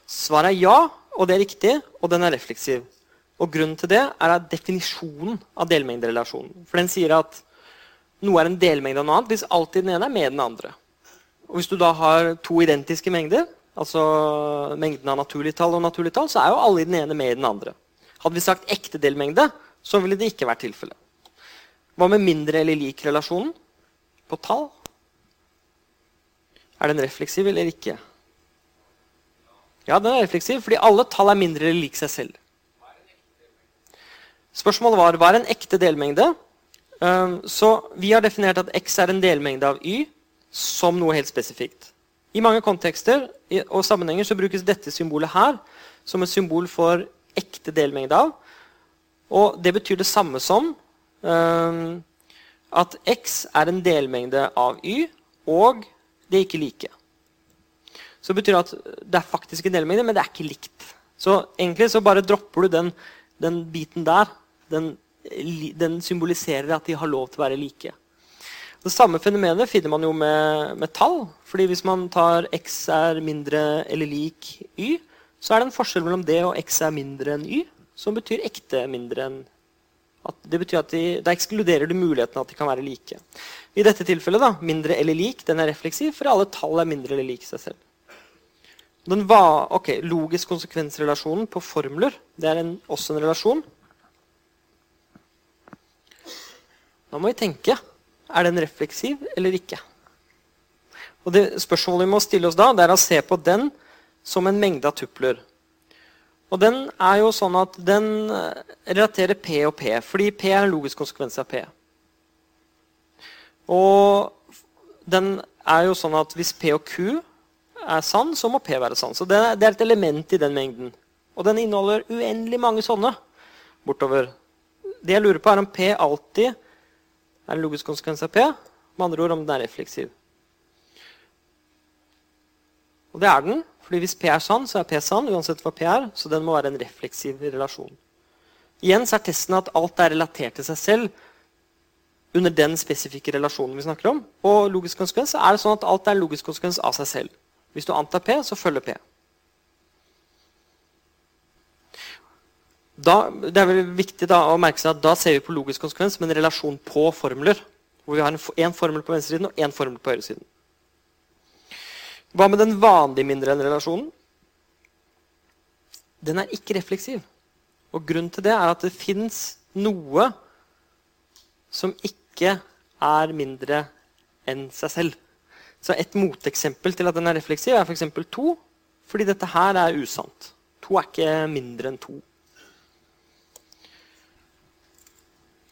A: Svaret er ja, og det er riktig, og den er refleksiv. Og Grunnen til det er definisjonen av delmengderelasjonen. For den sier at noe er en delmengde av noe annet hvis alltid den ene er med den andre. Og Hvis du da har to identiske mengder, altså mengden av naturlige tall og naturlige tall, så er jo alle i den ene med i den andre. Hadde vi sagt ekte delmengde, så ville det ikke vært tilfellet. Hva med mindre eller lik relasjonen på tall? Er den refleksiv eller ikke? Ja, den er refleksiv, fordi alle tall er mindre eller lik seg selv. Spørsmålet var hva er en ekte delmengde. Um, så vi har definert at x er en delmengde av y som noe helt spesifikt. I mange kontekster og sammenhenger så brukes dette symbolet her som et symbol for ekte delmengde av. Og det betyr det samme som um, at x er en delmengde av y, og det er ikke like. Så betyr at det er faktisk en delmengde, men det er ikke likt. Så egentlig så bare dropper du den, den biten der. Den, den, symboliserer at de har lov til å være like. Det samme fenomenet finner man jo med, med tall. fordi hvis man tar x er mindre eller lik y, så er det en forskjell mellom det og x er mindre enn y, som betyr ekte mindre enn at det betyr at de, Da ekskluderer du muligheten at de kan være like. I dette tilfellet da, mindre eller lik den er refleksiv, for alle tall er mindre eller lik seg selv. Den var, ok, Logisk konsekvensrelasjonen på formler det er en, også en relasjon. Da må vi tenke er den refleksiv eller ikke. Og det Spørsmålet vi må stille oss da, det er å se på den som en mengde av tupler. Og den er jo sånn at den eh, relaterer P og P, fordi P er en logisk konsekvens av P. Og den er jo sånn at hvis P og Q er sann, så må P være sann. Så det er, et element i den mengden. Og den inneholder uendelig mange sånne bortover. Det jeg lurer på, er om P alltid er en logisk konsekvens av P. Med andre ord om den er refleksiv. Og det er den. Fordi hvis P er sann, så er P sann, uansett hva P er. Så den må være en refleksiv relasjon. Igjen så er testen at alt er relatert til seg selv under den spesifikke relasjonen vi snakker om. Og logisk konsekvens er det sånn at alt er en logisk konsekvens av seg selv. Hvis du antar P, så følger P. Da, det er vel viktig å merke seg at da ser vi på logisk konsekvens med en relasjon på formler. Hvor vi har én formel på venstresiden og én formel på høyresiden. Hva med den vanlige mindre enn-relasjonen? Den er ikke refleksiv. Og grunnen til det er at det fins noe som ikke er mindre enn seg selv. Så et moteksempel til at den er refleksiv, er f.eks. For to. Fordi dette her er usant. To er ikke mindre enn to.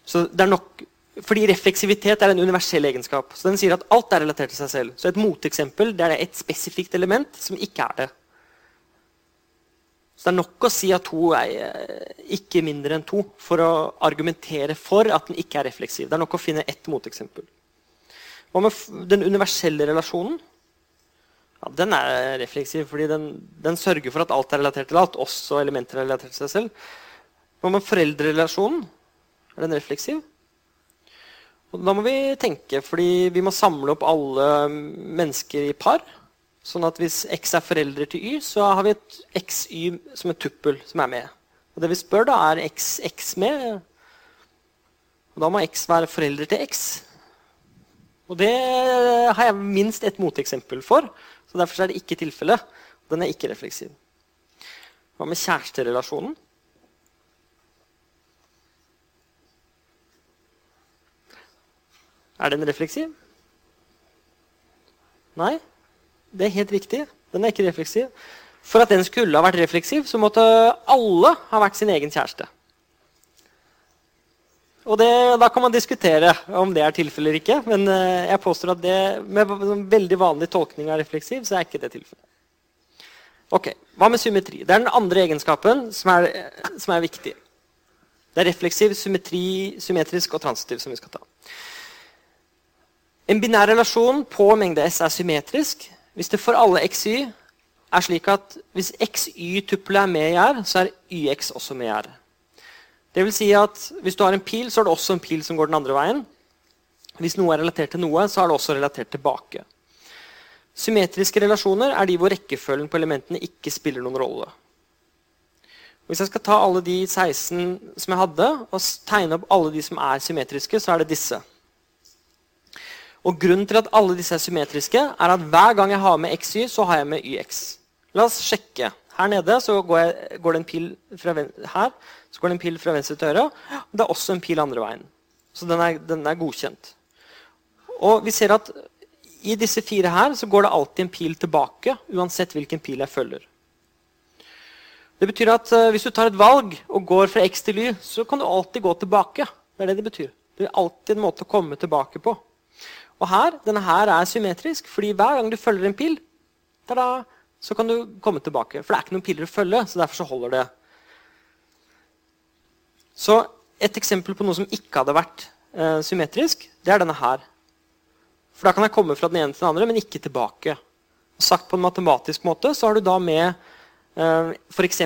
A: Så det er nok fordi refleksivitet er en universell egenskap. Så Den sier at alt er relatert til seg selv. Så et moteksempel det er et spesifikt element som ikke er det. Så det er nok å si at to er eh, ikke mindre enn to for å argumentere for at den ikke er refleksiv. Det er nok å finne ett moteksempel. Hva med den universelle relasjonen? Ja, den er refleksiv fordi den, den, sørger for at alt er relatert til alt, også elementer er relatert til seg selv. Hva med foreldrerelasjonen? Er den refleksiv? Og da må vi tenke, fordi vi må samle opp alle mennesker i par. Sånn at hvis X er foreldre til Y, så har vi et XY som et tuppel som er med. Og det vi spør, da, er X X med? Og da må X være foreldre til X. Og det har jeg minst et moteksempel for. Så derfor er det ikke tilfellet. Den er ikke refleksiv. Hva med kjæresterelasjonen? Er den refleksiv? Nei, det er helt riktig. Den er ikke refleksiv. For at den skulle ha vært refleksiv, så måtte alle ha vært sin egen kjæreste. Og det, Da kan man diskutere om det er tilfellet eller ikke. Men eh, jeg påstår at det, med veldig vanlig tolkning av refleksiv, så er ikke det tilfellet. Ok, Hva med symmetri? Det er den andre egenskapen som er, som er viktig. Det er refleksiv, symmetri, symmetrisk og transitiv som vi skal ta. En binær relasjon på mengde S er symmetrisk hvis det for alle xy er slik at hvis xy-tuppelet er med i R, så er yx også med i R. Det vil si at Hvis du har en pil, så er det også en pil som går den andre veien. Hvis noe er relatert til noe, så er det også relatert tilbake. Symmetriske relasjoner er de hvor rekkefølgen på elementene ikke spiller noen rolle. Hvis jeg skal ta alle de 16 som jeg hadde, og tegne opp alle de som er symmetriske, så er det disse. Og Grunnen til at alle disse er symmetriske, er at hver gang jeg har med xy, så har jeg med yx. La oss sjekke. Her nede går, jeg, går det en pil fra, her, så går det en pil fra venstre til høyre. Og det er også en pil andre veien. Så den er, den er godkjent. Og vi ser at i disse fire her så går det alltid en pil tilbake, uansett hvilken pil jeg følger. Det betyr at uh, Hvis du tar et valg og går fra x til y, så kan du alltid gå tilbake. Det er det det betyr. Det er alltid en måte å komme tilbake på. Og her, denne her er symmetrisk, fordi hver gang du følger en pil, tada, så kan du komme tilbake. For det er ikke noen piler å følge, så derfor så holder det. Så et eksempel på noe som ikke hadde vært eh, symmetrisk, det er denne her. For da kan jeg komme fra den ene til den andre, men ikke tilbake. Og sagt på en matematisk måte så har du da med eh, f.eks.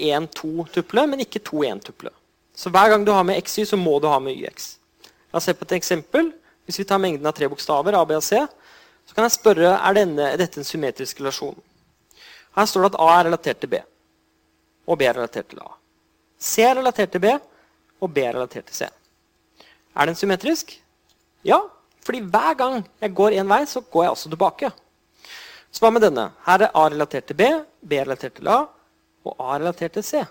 A: 1-2-tuple, men ikke 2-1-tuple. Så hver gang du har med xy, så må du ha med yx. La oss se på et eksempel. Hvis vi tar mengden av tre bokstaver, A, B og C, så kan jeg spørre er denne, dette en symmetrisk relasjon. Her står det at A er relatert til B, og B er relatert til A. C er relatert til B, og B er relatert til C. Er den symmetrisk? Ja, fordi hver gang jeg går én vei, så går jeg også tilbake. Så hva med denne? Her er A relatert til B, B er relatert til A, og A er relatert til C.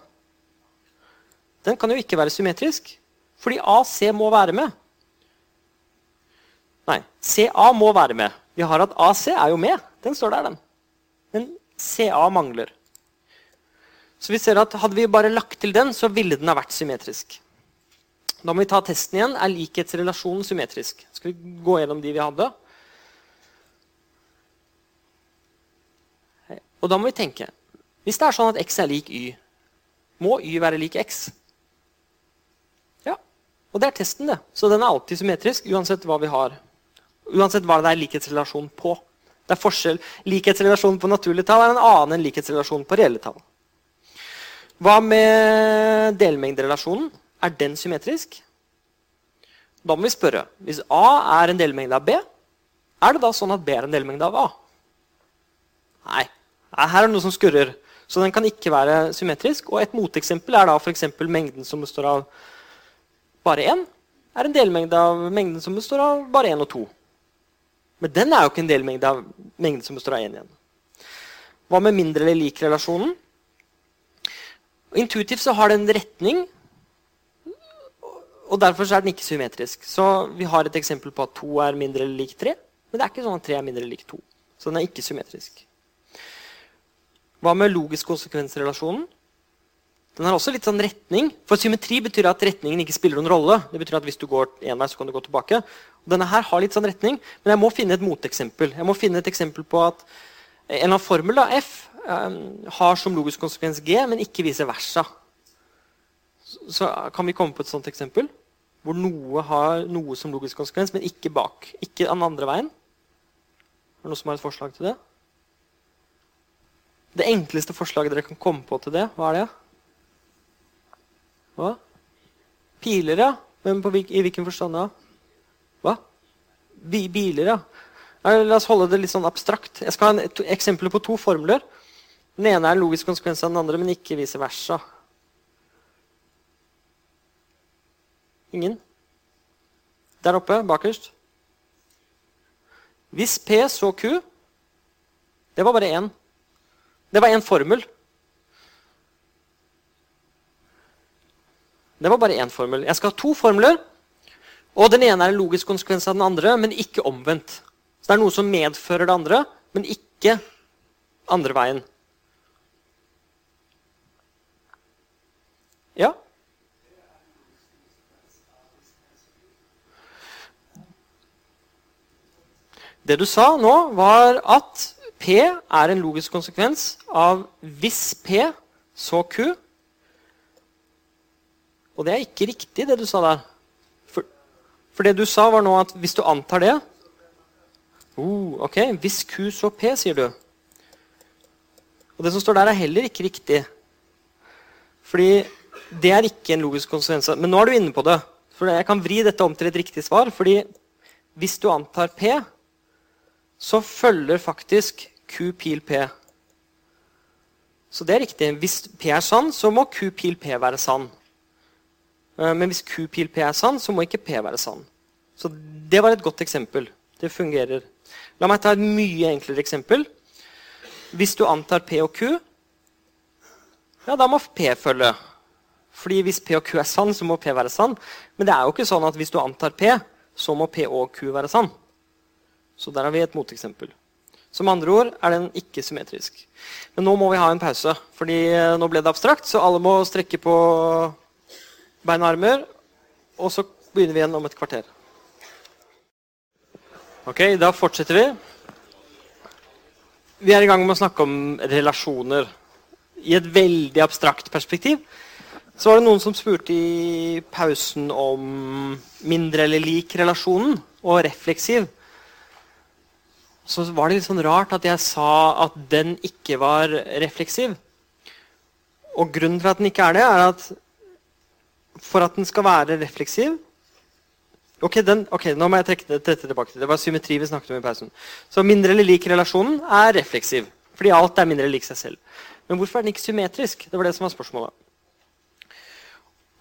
A: Den kan jo ikke være symmetrisk, fordi AC må være med. Nei, CA må være med. Vi har at AC er jo med. Den står der, den. Men CA mangler. Så vi ser at Hadde vi bare lagt til den, så ville den ha vært symmetrisk. Da må vi ta testen igjen. Er likhetsrelasjonen symmetrisk? Skal vi gå gjennom de vi hadde? Og da må vi tenke Hvis det er sånn at x er lik y, må y være lik x? Ja. Og det er testen, det. Så den er alltid symmetrisk uansett hva vi har. Uansett hva det er likhetsrelasjon på. Det er forskjell. Likhetsrelasjonen på naturlige tall er en annen enn likhetsrelasjonen på reelle tall. Hva med delmengderelasjonen? Er den symmetrisk? Da må vi spørre. Hvis A er en delmengde av B, er det da sånn at B er en delmengde av A? Nei. Her er det noe som skurrer. Så den kan ikke være symmetrisk. Og et moteksempel er da f.eks. mengden som består av bare 1, er en delmengde av mengden som består av bare 1 og 2. Men den er jo ikke en delmengde av mengden som består av 1 igjen. Hva med mindre eller lik-relasjonen? Intuitivt så har den retning, og derfor er den ikke symmetrisk. Så vi har et eksempel på at 2 er mindre eller lik 3. Men det er ikke sånn at 3 er mindre eller lik 2. Så den er ikke symmetrisk. Hva med logisk konsekvensrelasjonen? Den har også litt sånn retning. For symmetri betyr at retningen ikke spiller noen rolle. Det betyr at Hvis du går en vei, så kan du gå tilbake. Denne her har litt sånn retning, Men jeg må finne et moteksempel. Jeg må finne et eksempel på at en eller annen formel, da, F, um, har som logisk konsekvens G, men ikke vice versa. Så, kan vi komme på et sånt eksempel? Hvor noe har noe som logisk konsekvens, men ikke bak. Ikke den andre veien. Er det noen som har et forslag til det? Det enkleste forslaget dere kan komme på til det, hva er det? Hva? Piler, ja. Men på, i hvilken forstand da? Hva? Biler, ja. La oss holde det litt sånn abstrakt. Jeg skal ha et eksempler på to formler. Den ene er en logisk konsekvens av den andre, men ikke vice versa. Ingen? Der oppe, bakerst. Hvis P så Q Det var bare én. Det var én formel. Det var bare én formel. Jeg skal ha to formler. Og den ene er en logisk konsekvens av den andre, men ikke omvendt. Så det er noe som medfører det andre, men ikke andre veien. Ja? Det du sa nå, var at P er en logisk konsekvens av hvis P, så Q. Og det er ikke riktig, det du sa der. For, det du sa, var nå at hvis du antar det oh, Ok, hvis Q, så P, sier du. Og det som står der, er heller ikke riktig. Fordi det er ikke en logisk konsekvens. Men nå er du inne på det. For jeg kan vri dette om til et riktig svar. fordi hvis du antar P, så følger faktisk Q pil P. Så det er riktig. Hvis P er sann, så må Q pil P være sann. Eh, men hvis Q pil P er sann, så må ikke P være sann. Så det var et godt eksempel. Det fungerer. La meg ta et mye enklere eksempel. Hvis du antar P og Q, ja, da må P følge. Fordi hvis P og Q er sann, så må P være sann. Men det er jo ikke sånn at hvis du antar P, så må P og Q være sann. Så der har vi et moteksempel. Som andre ord er den ikke symmetrisk. Men nå må vi ha en pause, fordi nå ble det abstrakt, så alle må strekke på bein og armer. Og så begynner vi igjen om et kvarter. Ok, da fortsetter vi. Vi er i gang med å snakke om relasjoner i et veldig abstrakt perspektiv. Så var det noen som spurte i pausen om mindre eller lik relasjonen og refleksiv. Så var det litt sånn rart at jeg sa at den ikke var refleksiv. Og grunnen til at den ikke er det, er at for at den skal være refleksiv Ok, den, okay nå må jeg trekke dette tilbake. Det var symmetri vi snakket om i pausen. Så mindre eller lik relasjonen er refleksiv. Fordi alt er mindre lik seg selv. Men hvorfor er den ikke symmetrisk? Det var det som var spørsmålet.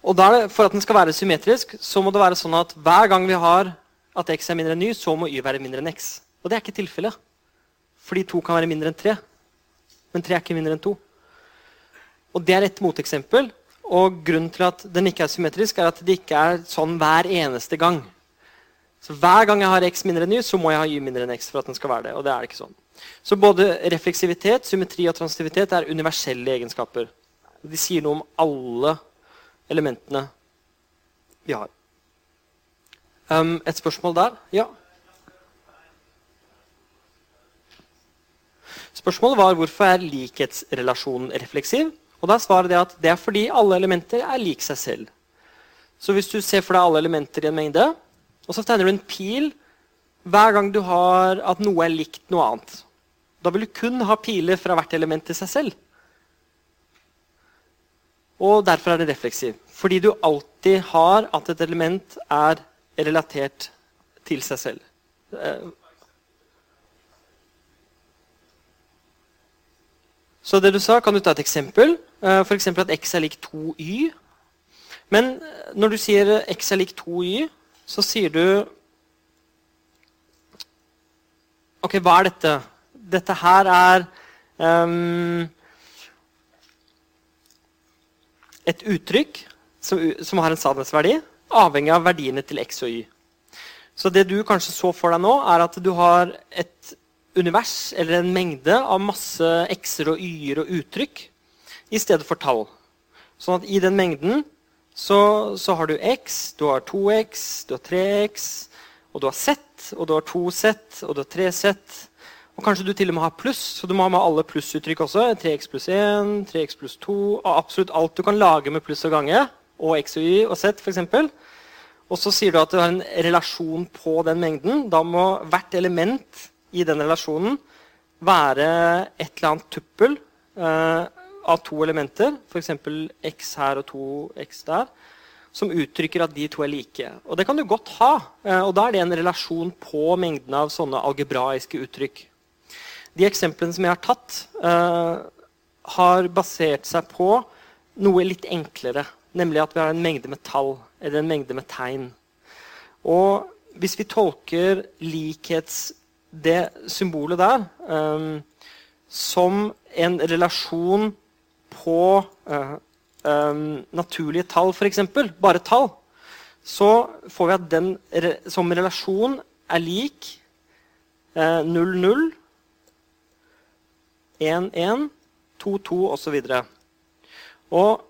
A: Og der, For at den skal være symmetrisk, så må det være sånn at hver gang vi har at x er mindre enn y, så må y være mindre enn x. Og det er ikke tilfellet. Fordi to kan være mindre enn tre. Men tre er ikke mindre enn to. Og det er et moteksempel og grunnen til at den ikke er symmetrisk, er at det ikke er sånn hver eneste gang. Så Hver gang jeg har x mindre enn y, så må jeg ha y mindre enn x. for at den skal være det, og det er det ikke sånn. Så både refleksivitet, symmetri og transitivitet er universelle egenskaper. De sier noe om alle elementene vi har. Um, et spørsmål der? Ja? Spørsmålet var hvorfor er likhetsrelasjonen refleksiv? Og da er svaret det at det er fordi alle elementer er lik seg selv. Så hvis du ser for deg alle elementer i en mengde, og så tegner du en pil hver gang du har at noe er likt noe annet, da vil du kun ha piler fra hvert element i seg selv. Og derfor er det refleksiv. Fordi du alltid har at et element er relatert til seg selv. Så det du sa, kan du ta et eksempel. Uh, F.eks. at x er lik 2y. Men eh, når du sier x er lik 2y, så sier du Ok, hva er dette? Dette her er um, et uttrykk som, som, har en sannhetsverdi, avhengig av verdiene til x og y. Så det du kanskje så for deg nå, er at du har et univers eller en mengde av masse x-er og y-er og uttrykk i stedet for tall. Sånn at i den mengden så, så har du x, du har 2x, du har 3x, og du har z, og du har 2z, og du har 3z. Og kanskje du til og med har pluss, så du må ha med alle plussuttrykk også. 3x pluss 1, 3x pluss 2, og absolutt alt du kan lage med pluss og gange. Og x og y og z, f.eks. Og så sier du at du har en relasjon på den mengden. Da må hvert element i den relasjonen være et eller annet tuppel eh, av to elementer, f.eks. x her og 2x der, som uttrykker at de to er like. Og det kan du godt ha. Eh, og da er det en relasjon på mengden av sånne algebraiske uttrykk. De eksemplene som jeg har tatt, eh, har basert seg på noe litt enklere. Nemlig at vi har en mengde med tall, eller en mengde med tegn. Og hvis vi tolker likhets det symbolet der um, som en relasjon på uh, um, naturlige tall, f.eks., bare tall, så får vi at den re som relasjon er lik uh, 0, 0, 1, 1, 2, 2 osv. Og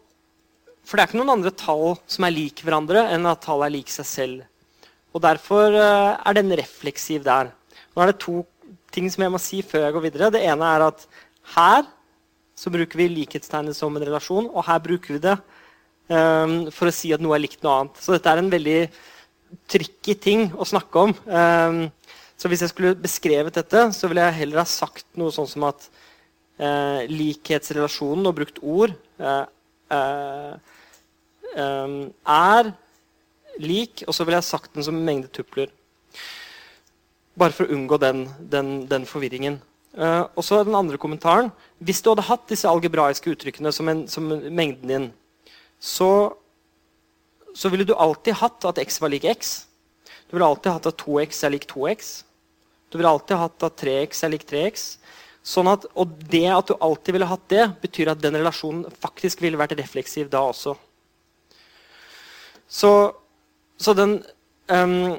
A: for det er ikke noen andre tall som er lik hverandre, enn at tall er lik seg selv. Og Derfor uh, er den refleksiv der. Nå er det to ting som jeg må si før jeg går videre. Det ene er at her så bruker vi likhetstegnet som en relasjon, og her bruker vi det um, for å si at noe er likt noe annet. Så dette er en veldig tricky ting å snakke om. Um, så hvis jeg skulle beskrevet dette, så ville jeg heller ha sagt noe sånn som at uh, likhetsrelasjonen og brukt ord uh, uh, um, er lik, og så ville jeg sagt den som en mengde tupler. Bare for å unngå den, den, den forvirringen. Uh, og så den andre kommentaren. Hvis du hadde hatt disse algebraiske uttrykkene som, en, som mengden din, så, så, ville du alltid hatt at x var lik x. Du ville alltid hatt at 2x er lik 2x. Du ville alltid hatt at 3x er lik 3x. Sånn at, og det at du alltid ville hatt det, betyr at den relasjonen faktisk ville vært refleksiv da også. Så, så den um,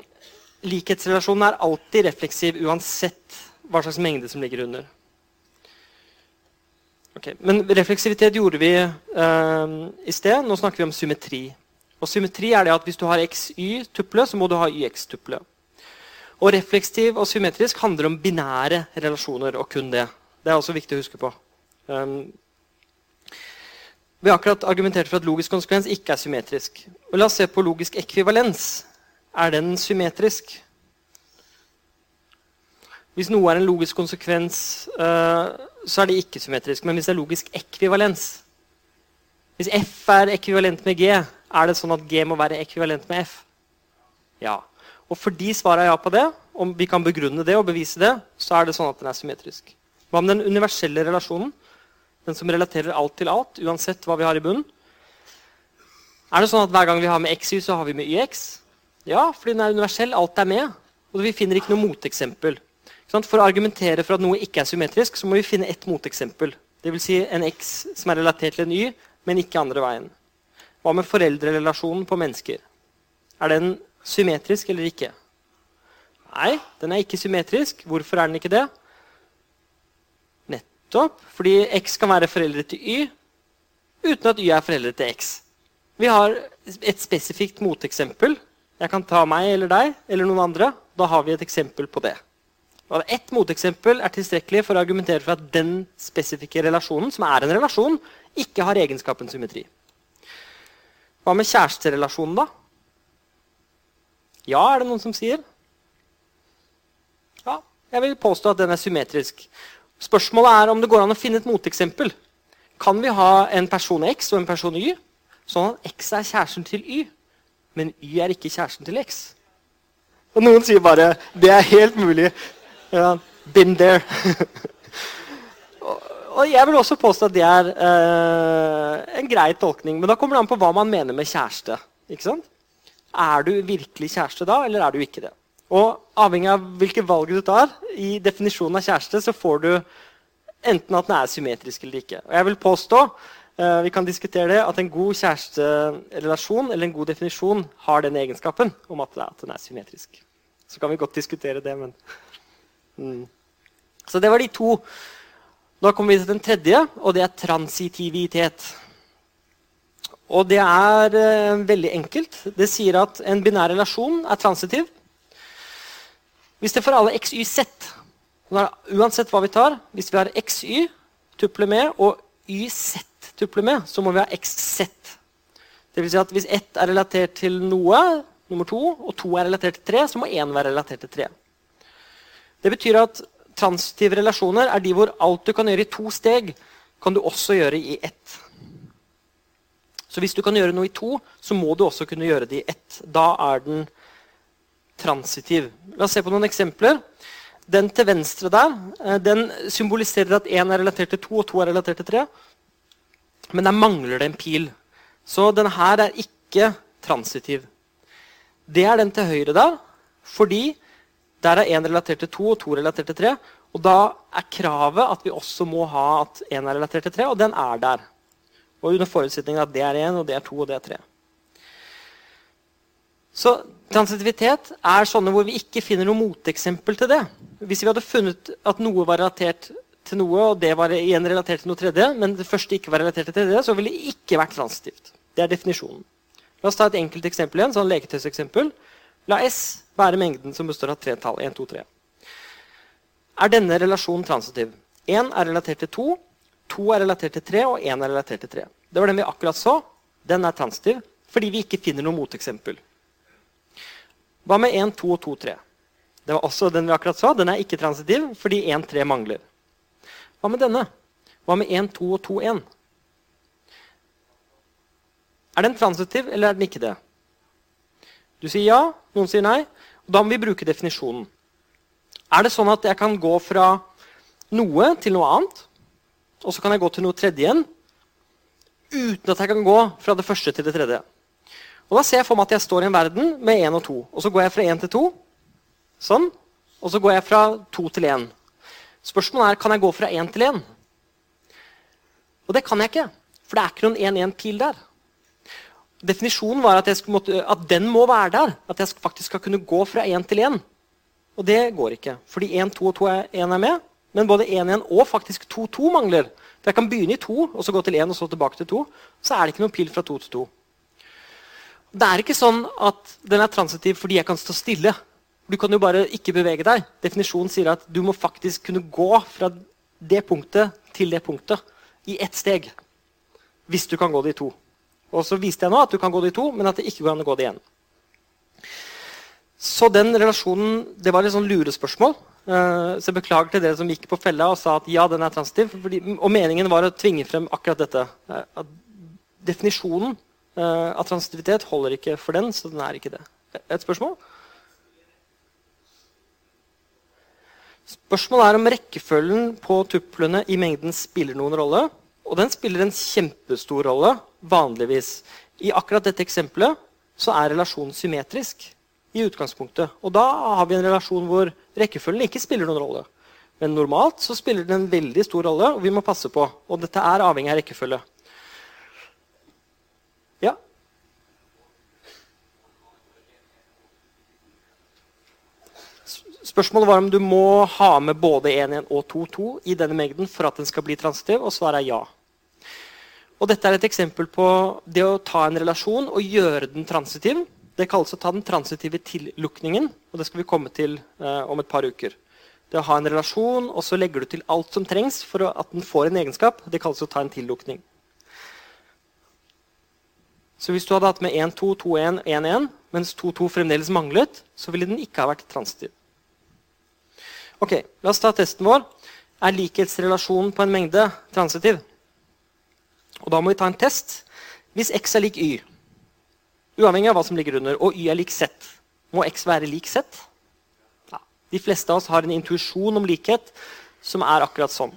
A: likhetsrelasjonen er alltid refleksiv uansett hva slags mengde som ligger under. Okay. Men refleksivitet gjorde vi eh, i sted. Nå snakker vi om symmetri. Og symmetri er det at hvis du har xy-tuple, så må du ha yx-tuple. Og reflekstiv og symmetrisk handler om binære relasjoner, og kun det. Det er også viktig å huske på. Um, vi har akkurat argumentert for at logisk konsekvens ikke er symmetrisk. Og la oss se på logisk ekvivalens. Er den symmetrisk? Hvis noe er en logisk konsekvens, uh, så er det ikke symmetrisk. Men hvis det er logisk ekvivalens Hvis F er ekvivalent med G, er det sånn at G må være ekvivalent med F? Ja. Og fordi svaret er ja på det, om vi kan begrunne det og bevise det, så er det sånn at den er symmetrisk. Hva med den universelle relasjonen? Den som relaterer alt til alt, uansett hva vi har i bunnen? Er det sånn at hver gang vi har med xy, så har vi med yx? Ja, fordi den er universell. Alt er med. Og vi finner ikke noe moteksempel. For å argumentere for at noe ikke er symmetrisk, så må vi finne ett moteksempel. Dvs. Si en x som er relatert til en y, men ikke andre veien. Hva med foreldrerelasjonen på mennesker? Er den symmetrisk eller ikke? Nei, den er ikke symmetrisk. Hvorfor er den ikke det? Nettopp fordi x kan være foreldre til y uten at y er foreldre til x. Vi har et spesifikt moteksempel. Jeg kan ta meg eller deg eller noen andre. Da har vi et eksempel på det. Og Ett moteksempel er tilstrekkelig for å argumentere for at den spesifikke relasjonen, som er en relasjon, ikke har egenskapen symmetri. Hva med kjæresterelasjonen, da? Ja, er det noen som sier? Ja, jeg vil påstå at den er symmetrisk. Spørsmålet er om det går an å finne et moteksempel. Kan vi ha en person X og en person Y, sånn at X er kjæresten til Y, men Y er ikke kjæresten til X? Og noen sier bare 'det er helt mulig'. Ja, been there. [LAUGHS] og jeg vil også påstå at det er eh, en grei tolkning. Men da kommer det an på hva man mener med kjæreste. ikke sant? Er du virkelig kjæreste da, eller er du ikke det? Og Avhengig av hvilke valg du tar i definisjonen av kjæreste, så får du enten at den er symmetrisk eller ikke. Og jeg vil påstå vi kan diskutere det, at en god kjæresterelasjon eller en god definisjon har den egenskapen om at, den er symmetrisk. Så kan vi godt diskutere det, men Mm. Så det var de to. Nå kommer vi til den tredje, og det er transitivitet. Og det er eh, veldig enkelt. Det sier at en binær relasjon er transitiv. Hvis det for alle x, y, z Uansett hva vi tar, hvis vi har x, y tuple med og y, z tuple med, så må vi ha x, sett. Det vil si at hvis ett er relatert til noe, nummer to, og to er relatert til tre, så må én være relatert til tre. Det betyr at transitive relasjoner er de hvor alt du kan gjøre i to steg, kan du også gjøre i ett. Så hvis du kan gjøre noe i to, så må du også kunne gjøre det i ett. Da er den transitiv. La oss se på noen eksempler. Den til venstre der eh, den symboliserer at én er relatert til to, og to er relatert til tre. Men der mangler det en pil. Så denne her er ikke transitiv. Det er den til høyre der, fordi der er én relatert til to og to relatert til tre. Og da er kravet at vi også må ha at én er relatert til tre, og den er der. Og under forutsetning at det er én, og det er to, og det er tre. Så transitivitet er sånne hvor vi ikke finner noe moteksempel til det. Hvis vi hadde funnet at noe var relatert til noe, og det var igjen relatert til noe tredje, men det første ikke var relatert til tredje, så ville det ikke vært transitivt. Det er definisjonen. La oss ta et enkelt eksempel igjen, sånn leketøyseksempel. La S være mengden som består av tre tall. 1, 2, 3. Er denne relasjonen transitiv? 1 er relatert til 2, 2 er relatert til 3, og 1 er relatert til 3. Det var den vi akkurat så. Den er transitiv fordi vi ikke finner noe moteksempel. Hva med 1, 2 og 2, 3? Det var også den vi akkurat så. Den er ikke transitiv fordi 1, 3 mangler. Hva med denne? Hva med 1, 2 og 2, 1? Er den transitiv, eller er den ikke det? Du sier ja, noen sier nei. og Da må vi bruke definisjonen. Er det sånn at jeg kan gå fra noe til noe annet, og så kan jeg gå til noe tredje igjen, uten at jeg kan gå fra det første til det tredje? Og Da ser jeg for meg at jeg står i en verden med én og to. Og så går jeg fra én til to. Sånn. Og så går jeg fra to til én. Spørsmålet er kan jeg gå fra én til én. Og det kan jeg ikke, for det er ikke noen 1-1-pil der. Definisjonen var at, måtte, at, den må være der. At jeg faktisk skal kunne gå fra én til én. Og det går ikke. Fordi 1, 2 og 2 er, 1 med. Men både 1, 1 og faktisk 2, 2 mangler. For jeg kan begynne i 2 og så gå til 1 og så tilbake til 2. Så er det ikke noen pil fra 2 til 2. Det er ikke sånn at den er transitiv fordi jeg kan stå stille. Du kan jo bare ikke bevege deg. Definisjonen sier at du må faktisk kunne gå fra det punktet til det punktet i ett steg. Hvis du kan gå de to. Og så viste jeg nå at du kan gå de to, men at det ikke går an å gå det igjen. Så den relasjonen Det var et sånn lurespørsmål. Uh, så jeg beklager til dere som gikk på fella og sa at ja, den er transitiv. Fordi, og meningen var å tvinge frem akkurat dette. Uh, at definisjonen uh, av transitivitet holder ikke for den, så den er ikke det. Et spørsmål? Spørsmålet er om rekkefølgen på tuplene i mengden spiller noen rolle. Og den spiller en kjempestor rolle, vanligvis. I akkurat dette eksempelet så er relasjonen symmetrisk i utgangspunktet. Og da har vi en relasjon hvor rekkefølgen ikke spiller noen rolle. Men normalt så spiller den en veldig stor rolle, og vi må passe på. Og dette er avhengig av rekkefølge. Ja? Spørsmålet var om du må ha med både 1-1 og 2-2 i denne mengden for at den skal bli transitiv, og svaret er ja. Og dette er et eksempel på det å ta en relasjon og gjøre den transitiv. Det kalles å ta den transitive tillukningen, og det skal vi komme til eh, om et par uker. Det å ha en relasjon, og så legger du til alt som trengs for at den får en egenskap. Det kalles å ta en tillukning. Så hvis du hadde hatt med 1, 2, 2, 1, 1, 1, mens 2, 2 fremdeles manglet, så ville den ikke ha vært transitiv. Ok, La oss ta testen vår. Er likhetsrelasjonen på en mengde transitiv? Og Da må vi ta en test. Hvis x er lik y, Uavhengig av hva som ligger under. Og y er lik z. Må x være lik z? Ja. De fleste av oss har en intuisjon om likhet som er akkurat sånn.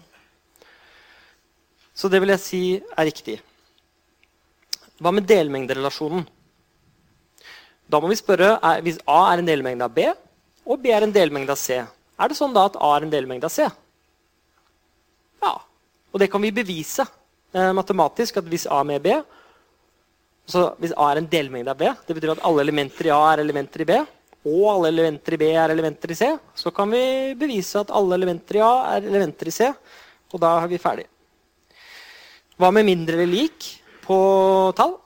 A: Så det vil jeg si er riktig. Hva med delmengderelasjonen? Da må vi spørre er, Hvis A er en delmengde av B, og B er en delmengde av C, er det sånn da at A er en delmengde av C? Ja. Og det kan vi bevise eh, matematisk. at Hvis A er med B, så hvis A er en delmengde av B, det betyr at alle elementer i A er elementer i B, og alle elementer i B er elementer i C, så kan vi bevise at alle elementer i A er elementer i C. Og da er vi ferdig. Hva med mindre eller lik på tall?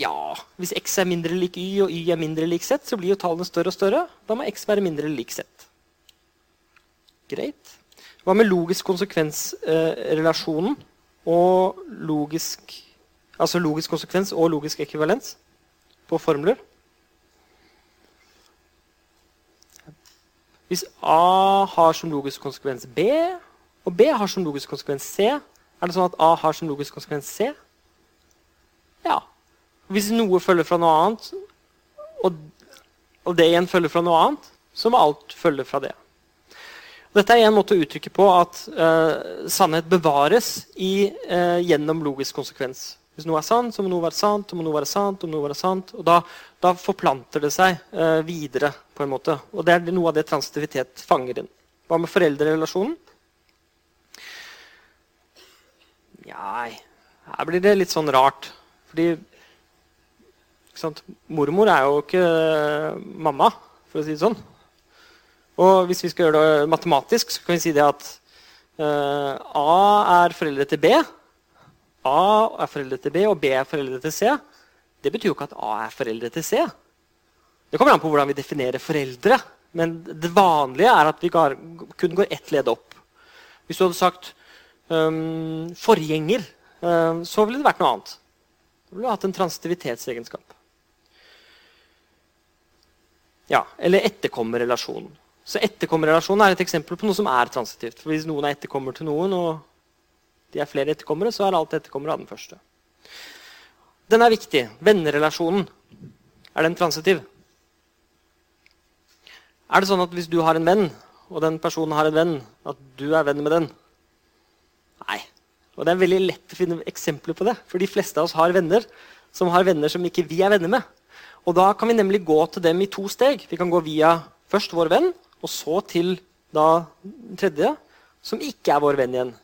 A: Ja, hvis x er mindre lik y og y er mindre lik z, så blir jo tallene større og større. Da må x være mindre lik z. Greit. Hva med logisk konsekvensrelasjonen eh, og logisk Altså logisk konsekvens og logisk ekvivalens på formler. Hvis A har som logisk konsekvens B, og B har som logisk konsekvens C, er det sånn at A har som logisk konsekvens C? Ja. Hvis noe følger fra noe annet, og, det igjen følger fra noe annet, så må alt følge fra det. Dette er en måte å uttrykke på at uh, sannhet bevares i, uh, gjennom logisk konsekvens. Hvis noe er sant, så må noe være sant, så må noe være sant, og noe være sant. Og da, da forplanter det seg uh, videre. på en måte. Og det er noe av det transitivitet fanger inn. Hva med foreldrerelasjonen? Nei, her blir det litt sånn rart. Fordi Mormor er jo ikke mamma, for å si det sånn. Og hvis vi skal gjøre det matematisk, så kan vi si det at uh, A er foreldre til B. A er foreldre til B, og B er foreldre til C. Det betyr jo ikke at A er foreldre til C. Det kommer an på hvordan vi definerer foreldre. Men det vanlige er at vi kun går ett ledd opp. Hvis du hadde sagt um, forgjenger, um, så ville det vært noe annet. Da ville du hatt en transitivitetsegenskap. Ja, Eller etterkommerrelasjonen. Så etterkommerrelasjonen er et eksempel på noe som er transitivt. For Hvis noen er etterkommer til noen, og de er flere etterkommere, så er alt etterkommere av den første. Den er viktig. Vennerelasjonen. Er den transitiv? Er det sånn at hvis du har en venn, og den personen har en venn, at du er venn med den? Nei. Og det er veldig lett å finne eksempler på det. For de fleste av oss har venner som har venner som ikke vi er venner med. Og da kan vi nemlig gå til dem i to steg. Vi kan gå via først vår venn, og så til da tredje, som ikke er vår venn igjen.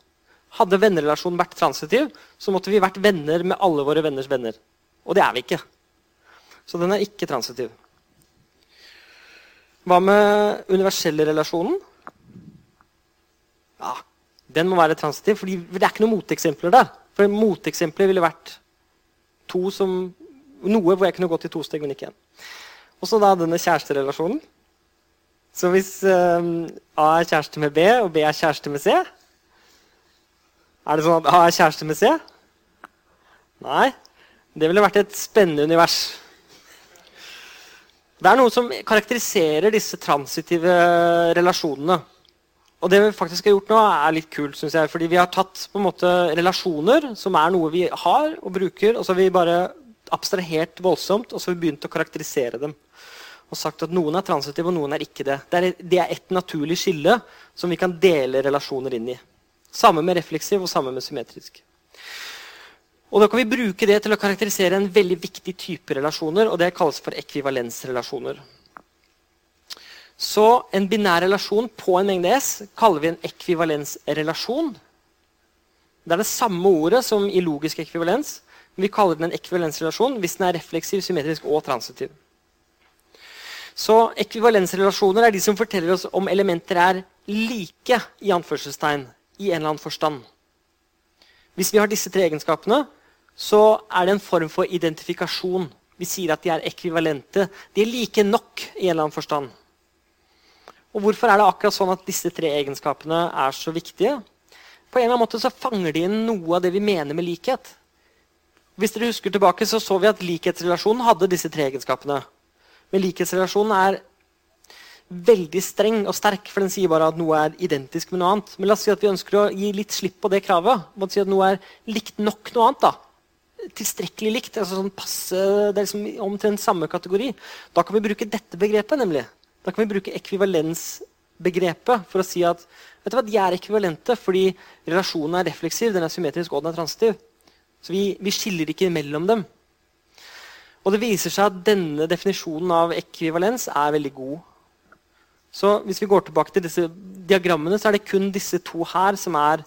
A: Hadde vennerelasjonen vært transitiv, så måtte vi vært venner med alle våre venners venner. Og det er vi ikke. Så den er ikke transitiv. Hva med universelle relasjonen? Ja, Den må være transitiv, for det er ikke noen moteksempler der. For moteksempler ville vært som Noe hvor jeg kunne gått i to steg, men ikke én. Og så da denne kjæresterelasjonen. Så hvis um, A er kjæreste med B, og B er kjæreste med C Er det sånn at A er kjæreste med C? Nei. Det ville vært et spennende univers. Det er noe som karakteriserer disse transitive relasjonene. Og det vi faktisk har gjort nå, er litt kult, synes jeg. Fordi vi har tatt på en måte relasjoner, som er noe vi har og bruker, og så har vi bare abstrahert voldsomt, og så har vi begynt å karakterisere dem. Og sagt at noen er transitive, og noen er ikke det. Det er, det er et naturlig skille som vi kan dele relasjoner inn i. Samme med refleksiv og samme med symmetrisk. Og Da kan vi bruke det til å karakterisere en veldig viktig type relasjoner, og det kalles for ekvivalensrelasjoner. Så en binær relasjon på en mengde S kaller vi en ekvivalensrelasjon. Det er det samme ordet som i logisk ekvivalens. Men vi kaller den en ekvivalensrelasjon hvis den er refleksiv, symmetrisk og transitiv. Så ekvivalensrelasjoner er de som forteller oss om elementer er like i anførselstegn, i en eller annen forstand. Hvis vi har disse tre egenskapene, så er det en form for identifikasjon. Vi sier at de er ekvivalente. De er like nok i en eller annen forstand. Og Hvorfor er det akkurat sånn at disse tre egenskapene er så viktige? På en eller annen måte så fanger de inn noe av det vi mener med likhet. Hvis dere husker tilbake, så så vi at likhetsrelasjonen hadde disse tre egenskapene. Men likhetsrelasjonen er veldig streng og sterk, for den sier bare at noe er identisk med noe annet. Men la oss si at vi ønsker å gi litt slipp på det kravet. Man si at noe er likt nok noe annet. da tilstrekkelig likt. altså sånn passe, Det er liksom omtrent samme kategori. Da kan vi bruke dette begrepet. nemlig. Da kan vi bruke ekvivalensbegrepet for å si at vet du hva, de er ekvivalente fordi relasjonen er refleksiv, den er symmetrisk og den er transitiv. Så vi, vi skiller ikke mellom dem. Og det viser seg at denne definisjonen av ekvivalens er veldig god. Så hvis vi går tilbake til disse diagrammene, så er det kun disse to her som er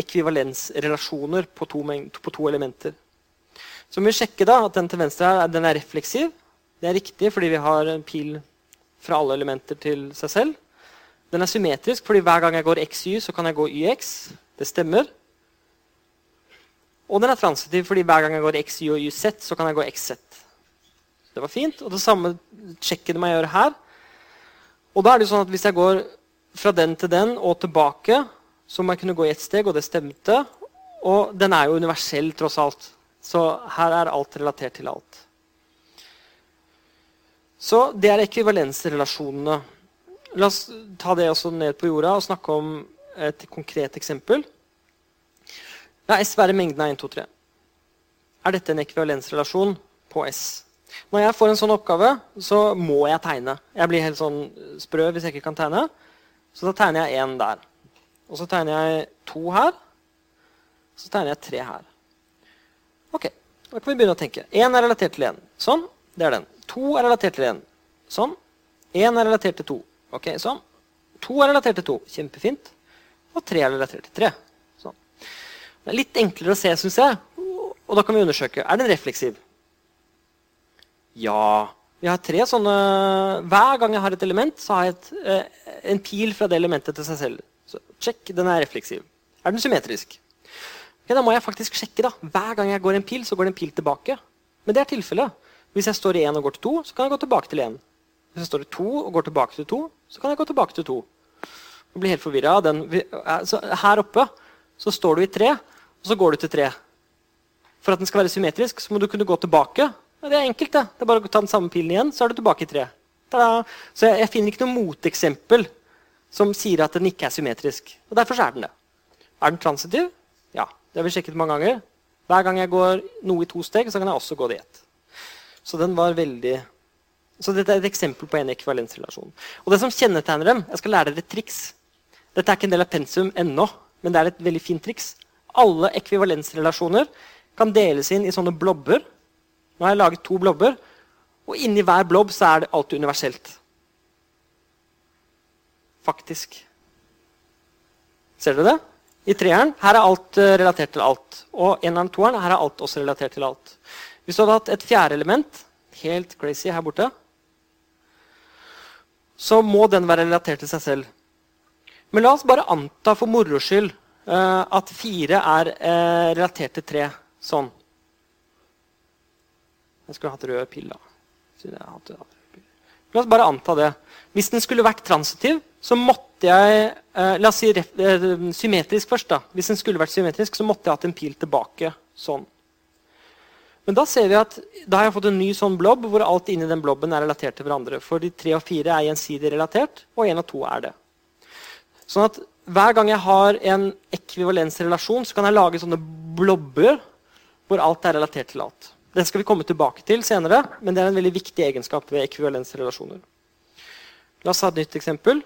A: ekvivalensrelasjoner på to, på to elementer. Så må vi sjekke da at den til venstre her, den er refleksiv. Det er riktig fordi vi har en pil fra alle elementer til seg selv. Den er symmetrisk fordi hver gang jeg går xy, så kan jeg gå yx. Det stemmer. Og den er transitiv fordi hver gang jeg går xy og yz, så kan jeg gå xz. Det var fint. Og det samme sjekken må jeg gjøre her. Og da er det jo sånn at Hvis jeg går fra den til den og tilbake, så må jeg kunne gå i ett steg, og det stemte. Og den er jo universell, tross alt. Så her er alt relatert til alt. Så det er ekvivalensrelasjonene. La oss ta det også ned på jorda og snakke om et konkret eksempel. La S være mengden av 1, 2, 3. Er dette en ekvivalensrelasjon på S? Når jeg får en sånn oppgave, så må jeg tegne. Jeg blir helt sånn sprø hvis jeg ikke kan tegne. Så da tegner jeg én der. Og så tegner jeg to her. Så tegner jeg tre her. Ok, Da kan vi begynne å tenke. Én er relatert til én. Sånn. Det er den. To er relatert til én. Sånn. Én er relatert til to. Ok, sånn. To er relatert til to. Kjempefint. Og tre er relatert til tre. Sånn. Det er litt enklere å se, syns jeg. Og da kan vi undersøke. Er den refleksiv? Ja. Vi har tre sånne Hver gang jeg har et element, så har jeg et, eh, en pil fra det elementet til seg selv. Så sjekk, den er refleksiv. Er den symmetrisk? Ja, da må jeg faktisk sjekke. da. Hver gang jeg går en pil, så går det en pil tilbake. Men det er tilfellet. Hvis jeg står i 1 og går til 2, så kan jeg gå tilbake til 1. Hvis jeg står i 2 og går tilbake til 2, så kan jeg gå tilbake til 2. Jeg blir helt forvirra. Her oppe så står du i 3, og så går du til 3. For at den skal være symmetrisk, så må du kunne gå tilbake. Ja, det er enkelt. det. Det er bare å ta den samme pilen igjen, så er du tilbake i 3. Så jeg, jeg finner ikke noe moteksempel som sier at den ikke er symmetrisk. Og Derfor er den det. Er den transitiv? Ja. Det har vi sjekket mange ganger. Hver gang jeg går noe i to steg, så kan jeg også gå det i ett. Så den var veldig... Så dette er et eksempel på en ekvivalensrelasjon. Og det som kjennetegner dem, Jeg skal lære dere et triks. Dette er ikke en del av pensum ennå, men det er et veldig fint triks. Alle ekvivalensrelasjoner kan deles inn i sånne blobber. Nå har jeg laget to blobber, og inni hver blobb så er det alt universelt. Faktisk. Ser dere det? I treeren her er alt uh, relatert til alt. Og eneren toeren her er alt også relatert til alt. Hvis du hadde hatt et fjerde element, helt crazy her borte, så må den være relatert til seg selv. Men la oss bare anta for moro skyld uh, at fire er uh, relatert til tre. Sånn. Jeg skulle hatt rød pil, da. La oss bare anta det. Hvis den skulle vært transitiv, så måtte jeg eh, La oss si eh, symmetrisk først. da. Hvis den skulle vært symmetrisk, så måtte jeg hatt en pil tilbake sånn. Men da ser vi at da har jeg fått en ny sånn blob hvor alt inni den blobben er relatert til hverandre. For de tre og fire er gjensidig relatert, og én og to er det. Sånn at hver gang jeg har en ekvivalensrelasjon, så kan jeg lage sånne blobber hvor alt er relatert til alt. Den skal vi komme tilbake til senere, men det er en veldig viktig egenskap ved ekvivalensrelasjoner. La oss ha et nytt eksempel.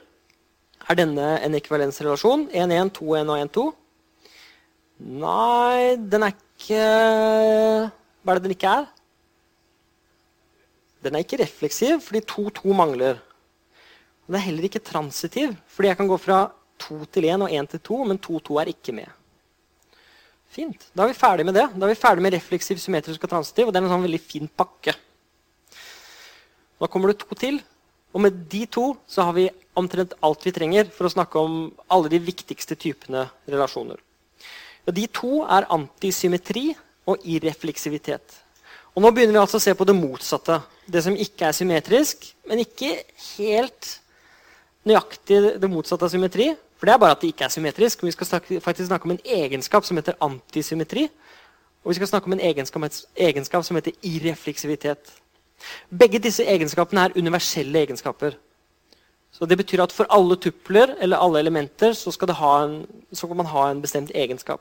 A: Er denne en ekvivalensrelasjon? 1-1, 2-1 og 1-2? Nei, den er ikke Hva er det den ikke er? Den er ikke refleksiv, fordi 2-2 mangler. Den er heller ikke transitiv, fordi jeg kan gå fra 2 til 1 og 1 til 2, men 2-2 er ikke med. Fint. Da er vi ferdig med det. Da er vi ferdig med refleksiv, symmetrisk og transitiv. og det er en sånn veldig fin pakke. Da kommer det to til. Og med de to så har vi omtrent alt vi trenger for å snakke om alle de viktigste typene relasjoner. Og de to er antisymmetri og irrefleksivitet. Og nå begynner vi altså å se på det motsatte. Det som ikke er symmetrisk, men ikke helt nøyaktig det motsatte av symmetri. For det er bare at det ikke er symmetrisk. Men Vi skal snakke, faktisk snakke om en egenskap som heter antisymmetri. Og vi skal snakke om en egenskap, egenskap som heter irrefleksivitet. Begge disse egenskapene er universelle egenskaper. Så Det betyr at for alle tupler eller alle elementer så skal, en, så kan man ha en bestemt egenskap.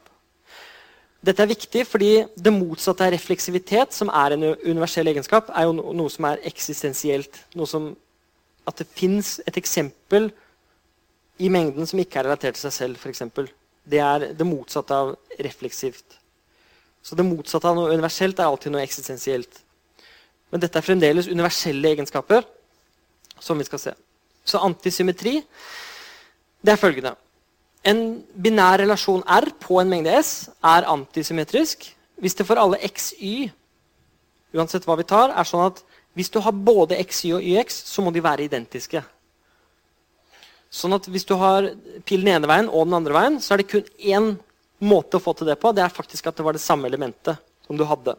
A: Dette er viktig fordi det motsatte av refleksivitet, som er en universell egenskap, er jo noe som er eksistensielt. Noe som, at det fins et eksempel i mengden som ikke er relatert til seg selv, f.eks. Det er det motsatte av refleksivt. Så det motsatte av noe universelt er alltid noe eksistensielt. Men dette er fremdeles universelle egenskaper som vi skal se. Så antisymmetri det er følgende. En binær relasjon R på en mengde S er antisymmetrisk hvis det for alle xy uansett hva vi tar, er sånn at hvis du har både xy og yx, så må de være identiske. Sånn at Hvis du har pil den ene veien og den andre veien, så er det kun én måte å få til det på. Det er faktisk at det var det samme elementet som du hadde.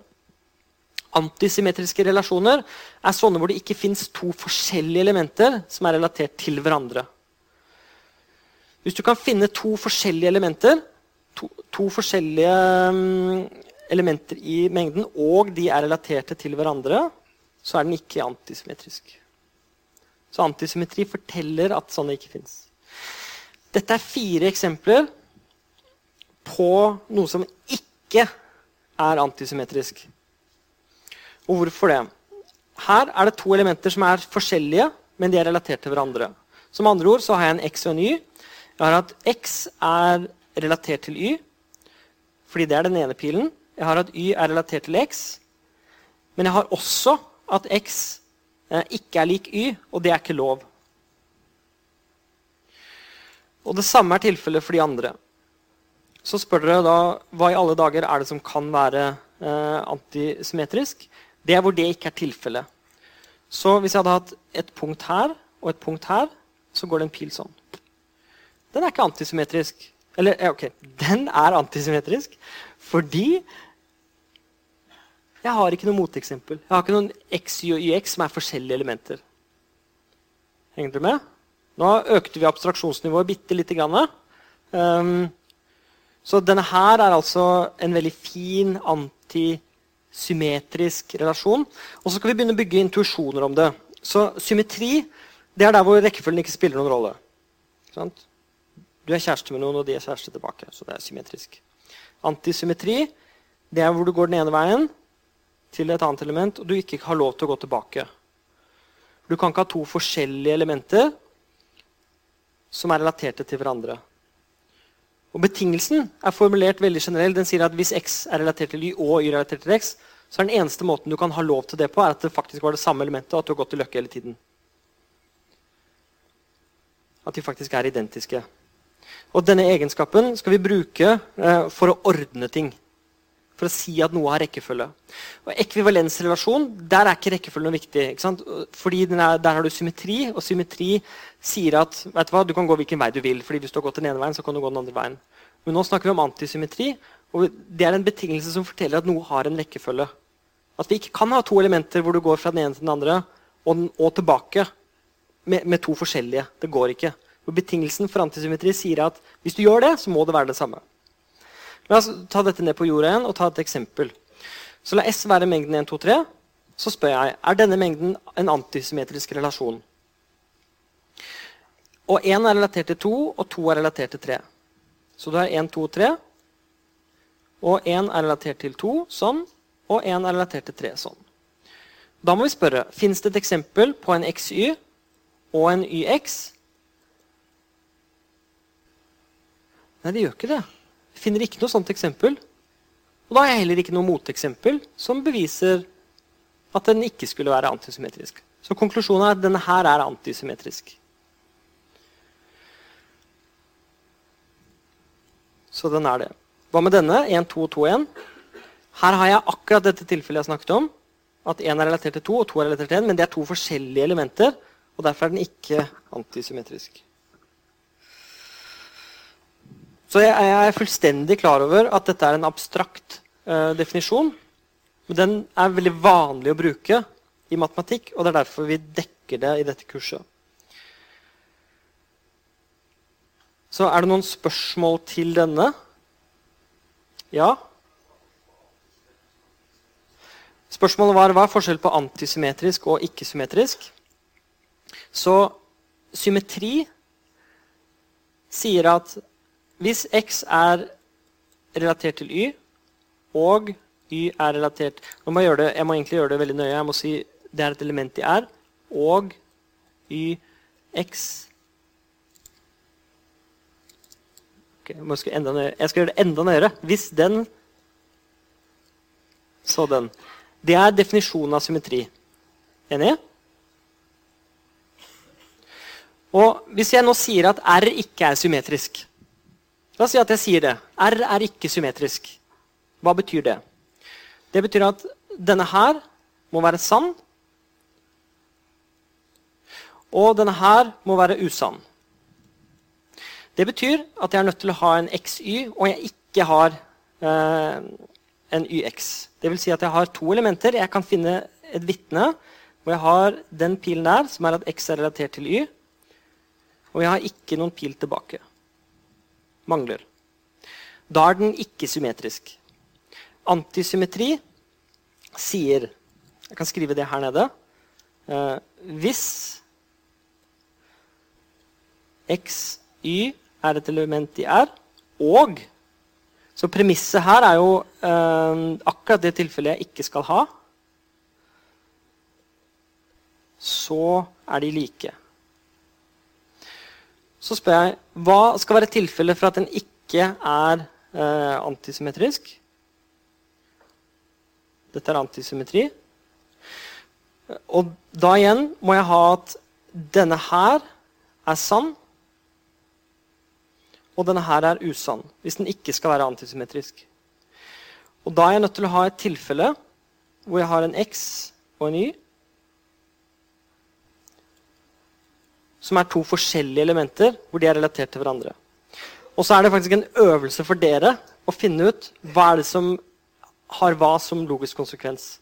A: Antisymmetriske relasjoner er sånne hvor det ikke fins to forskjellige elementer som er relatert til hverandre. Hvis du kan finne to forskjellige elementer, to, to forskjellige um, elementer i mengden, og de er relaterte til hverandre, så er den ikke antisymmetrisk. Så antisymmetri forteller at sånne ikke fins. Dette er fire eksempler på noe som ikke er antisymmetrisk. Og hvorfor det? Her er det to elementer som er forskjellige, men de er relatert til hverandre. Som andre ord så har jeg en x og en y. Jeg har at x er relatert til y, fordi det er den ene pilen. Jeg har at y er relatert til x. Men jeg har også at x ikke er lik Y, og det er ikke lov. Og Det samme er tilfellet for de andre. Så spør dere da hva i alle dager er det som kan være eh, antisymmetrisk. Det er hvor det ikke er tilfellet. Så hvis jeg hadde hatt et punkt her og et punkt her, så går det en pil sånn. Den er ikke antisymmetrisk. Eller, ok, den er antisymmetrisk fordi jeg har ikke noe moteksempel. Jeg har ikke noen X, Y og YX som er forskjellige elementer. Henger dere med? Nå økte vi abstraksjonsnivået bitte lite grann. Um, så denne her er altså en veldig fin antisymmetrisk relasjon. Og så skal vi begynne å bygge intuisjoner om det. Så symmetri det er der hvor rekkefølgen ikke spiller noen rolle. Du er kjæreste med noen, og de er kjæreste tilbake. Så det er symmetrisk. Antisymmetri det er hvor du går den ene veien, til et annet element, og du ikke har lov til å gå tilbake. Du kan ikke ha to forskjellige elementer som er relaterte til hverandre. Og Betingelsen er formulert veldig generell. Den sier at hvis x er relatert til y og y er relatert til x, så er den eneste måten du kan ha lov til det på, er at det faktisk var det samme elementet, og at du har gått til løkke hele tiden. At de faktisk er identiske. Og Denne egenskapen skal vi bruke eh, for å ordne ting for å si at noe har rekkefølge. Og Ekvivalensrelasjon, der er ikke rekkefølgen viktig. Fordi er, Der har du symmetri, og symmetri sier at du hva, du kan gå hvilken vei du vil. fordi hvis du har gått den ene veien, så kan du gå den andre veien. Men nå snakker vi om antisymmetri, og det er en betingelse som forteller at noe har en rekkefølge. At vi ikke kan ha to elementer hvor du går fra den ene til den andre og, og tilbake med, med, to forskjellige. Det går ikke. Og betingelsen for antisymmetri sier at hvis du gjør det, så må det være det samme. La oss ta dette ned på jorda igjen og ta et eksempel. Så la S være mengden 1, 2, 3. Så spør jeg er denne mengden en antisymmetrisk relasjon. Og 1 er relatert til 2, og 2 er relatert til 3. Så du har 1, 2, 3. Og 1 er relatert til 2, sånn. Og 1 er relatert til 3, sånn. Da må vi spørre fins det et eksempel på en XY og en YX. Nei, det gjør ikke det. Finner ikke noe sånt eksempel. Og da har jeg heller ikke noe moteksempel som beviser at den ikke skulle være antisymmetrisk. Så konklusjonen er at denne her er antisymmetrisk. Så den er det. Hva med denne? 1, 2, 2, 1. Her har jeg akkurat dette tilfellet jeg snakket om. At 1 er relatert til 2 og 2 er relatert til 1, men det er to forskjellige elementer. Og derfor er den ikke antisymmetrisk. Så jeg, er fullstendig klar over at dette er en abstrakt uh, definisjon. Men den er veldig vanlig å bruke i matematikk, og det er derfor vi dekker det i dette kurset. Så er det noen spørsmål til denne? Ja? Spørsmålet var hva er forskjell på antisymmetrisk og ikke-symmetrisk. Så symmetri sier at hvis x er relatert til y, og y er relatert Nå må jeg, det, jeg må egentlig gjøre det veldig nøye. Jeg må si det er et element i r, og y x okay, jeg, skal jeg, skal gjøre det enda nøyere. Hvis den Så den. Det er definisjonen av symmetri. Enig? Og hvis jeg nå sier at R ikke er symmetrisk La oss si at jeg sier det. R er ikke symmetrisk. Hva betyr det? Det betyr at denne her må være sann. Og denne her må være usann. Det betyr at jeg er nødt til å ha en XY, og jeg ikke har eh, en YX. Det vil si at jeg har to elementer. Jeg kan finne et vitne hvor jeg har den pilen der, som er at X er relatert til Y. Og jeg har ikke noen pil tilbake. Mangler. Da er den ikke symmetrisk. Antisymmetri sier Jeg kan skrive det her nede. Eh, hvis y er et element i R, og Så premisset her er jo eh, akkurat det tilfellet jeg ikke skal ha. Så er de like. Så spør jeg hva skal være tilfellet for at den ikke er eh, antisymmetrisk. Dette er antisymmetri. Og da igjen må jeg ha at denne her er sann, og denne her er usann. Hvis den ikke skal være antisymmetrisk. Og da er jeg nødt til å ha et tilfelle hvor jeg har en x og en y som er to forskjellige elementer hvor de er relatert til hverandre. Og så er det faktisk en øvelse for dere å finne ut hva er det som har hva som logisk konsekvens.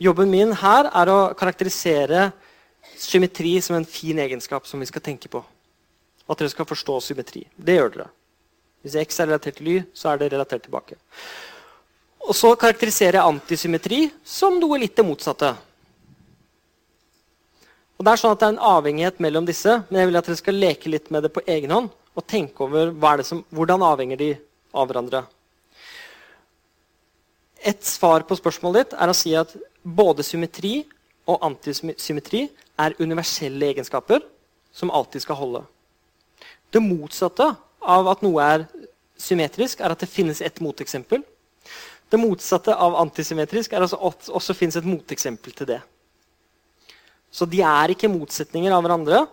A: Jobben min her er å karakterisere symmetri som en fin egenskap som vi skal tenke på. At dere skal forstå symmetri. Det gjør dere. Hvis X er relatert til Y, så er det relatert tilbake. Og så karakteriserer jeg antisymmetri som noe litt det motsatte. Og Det er sånn at det er en avhengighet mellom disse, men jeg vil at dere skal leke litt med det på egen hånd og tenke over som, hvordan avhenger de av hverandre. Et svar på spørsmålet ditt er å si at både symmetri og antisymmetri er universelle egenskaper som alltid skal holde. Det motsatte av at noe er symmetrisk, er at det finnes et moteksempel. Det motsatte av antisymmetrisk er at det også finnes et moteksempel til det. Så de er ikke motsetninger av hverandre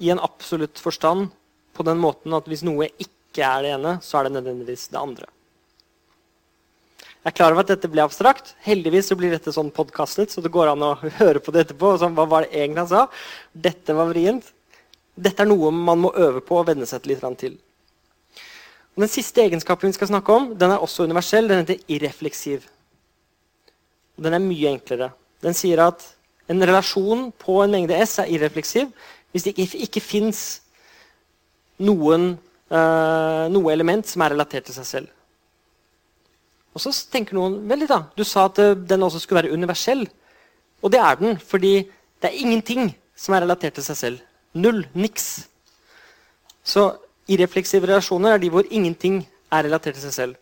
A: i en absolutt forstand på den måten at hvis noe ikke er det ene, så er det nødvendigvis det andre. Jeg er klar over at dette ble abstrakt. Heldigvis så blir dette sånn podkastet, så det går an å [LAUGHS] høre på det etterpå. Sånn, hva var det egentlig han sa? Dette var vrient. Dette er noe man må øve på og venne seg litt til. Og den siste egenskapen vi skal snakke om, den er også universell. Den heter irrefleksiv. Den er mye enklere. Den sier at en relasjon på en mengde S er irrefleksiv hvis det ikke, ikke fins noen, uh, noe element som er relatert til seg selv. Og så tenker noen vel da, Du sa at uh, den også skulle være universell. Og det er den, fordi det er ingenting som er relatert til seg selv. Null. Niks. Så irrefleksive relasjoner er de hvor ingenting er relatert til seg selv.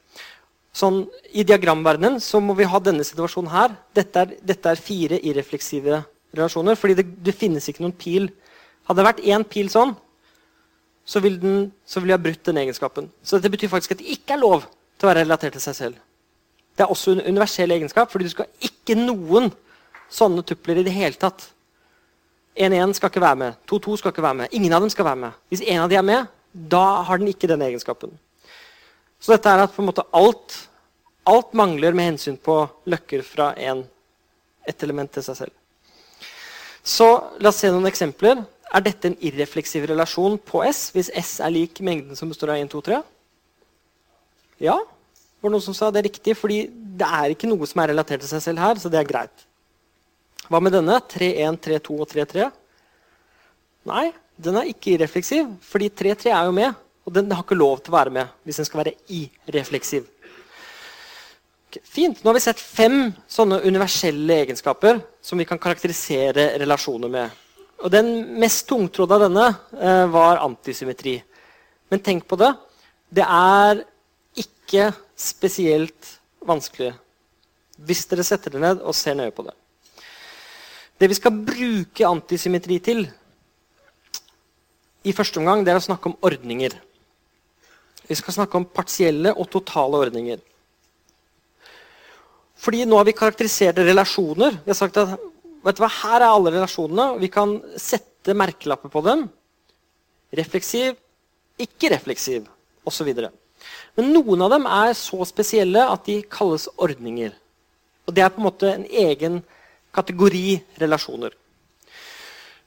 A: Sånn, I diagramverdenen så må vi ha denne situasjonen her. Dette er, dette er fire irrefleksive relasjoner, fordi det, det, finnes ikke noen pil. Hadde det vært én pil sånn, så ville vil ha brutt den egenskapen. Så dette betyr faktisk at det ikke er lov til å være relatert til seg selv. Det er også en universell egenskap, fordi du skal ikke noen sånne tupler i det hele tatt. 1-1 skal ikke være med, 2-2 skal ikke være med. Ingen av dem skal være med. Hvis en av de er med, da har den ikke den egenskapen. Så dette er at på en måte alt, alt mangler med hensyn på løkker fra en, et element til seg selv. Så la oss se noen eksempler. Er dette en irrefleksiv relasjon på S hvis S er lik mengden som består av 1, 2, 3? Ja, var det noen som sa det er riktig, fordi det er ikke noe som er relatert til seg selv her, så det er greit. Hva med denne? 3-1, 3-2 og 3-3? Nei, den er ikke irrefleksiv, fordi 3-3 er jo med. Og den har ikke lov til å være med hvis den skal være irefleksiv. Okay, fint. Nå har vi sett fem sånne universelle egenskaper som vi kan karakterisere relasjoner med. Og Den mest tungtrådde av denne eh, var antisymmetri. Men tenk på det. Det er ikke spesielt vanskelig hvis dere setter det ned og ser nøye på det. Det vi skal bruke antisymmetri til i første omgang, det er å snakke om ordninger. Vi skal snakke om partielle og totale ordninger. Fordi nå har vi karakterisert relasjoner. Vi har sagt at vet du hva, her er alle relasjonene. Vi kan sette merkelapper på dem. Refleksiv, ikke refleksiv, osv. Men noen av dem er så spesielle at de kalles ordninger. Og det er på en måte en egen kategori relasjoner.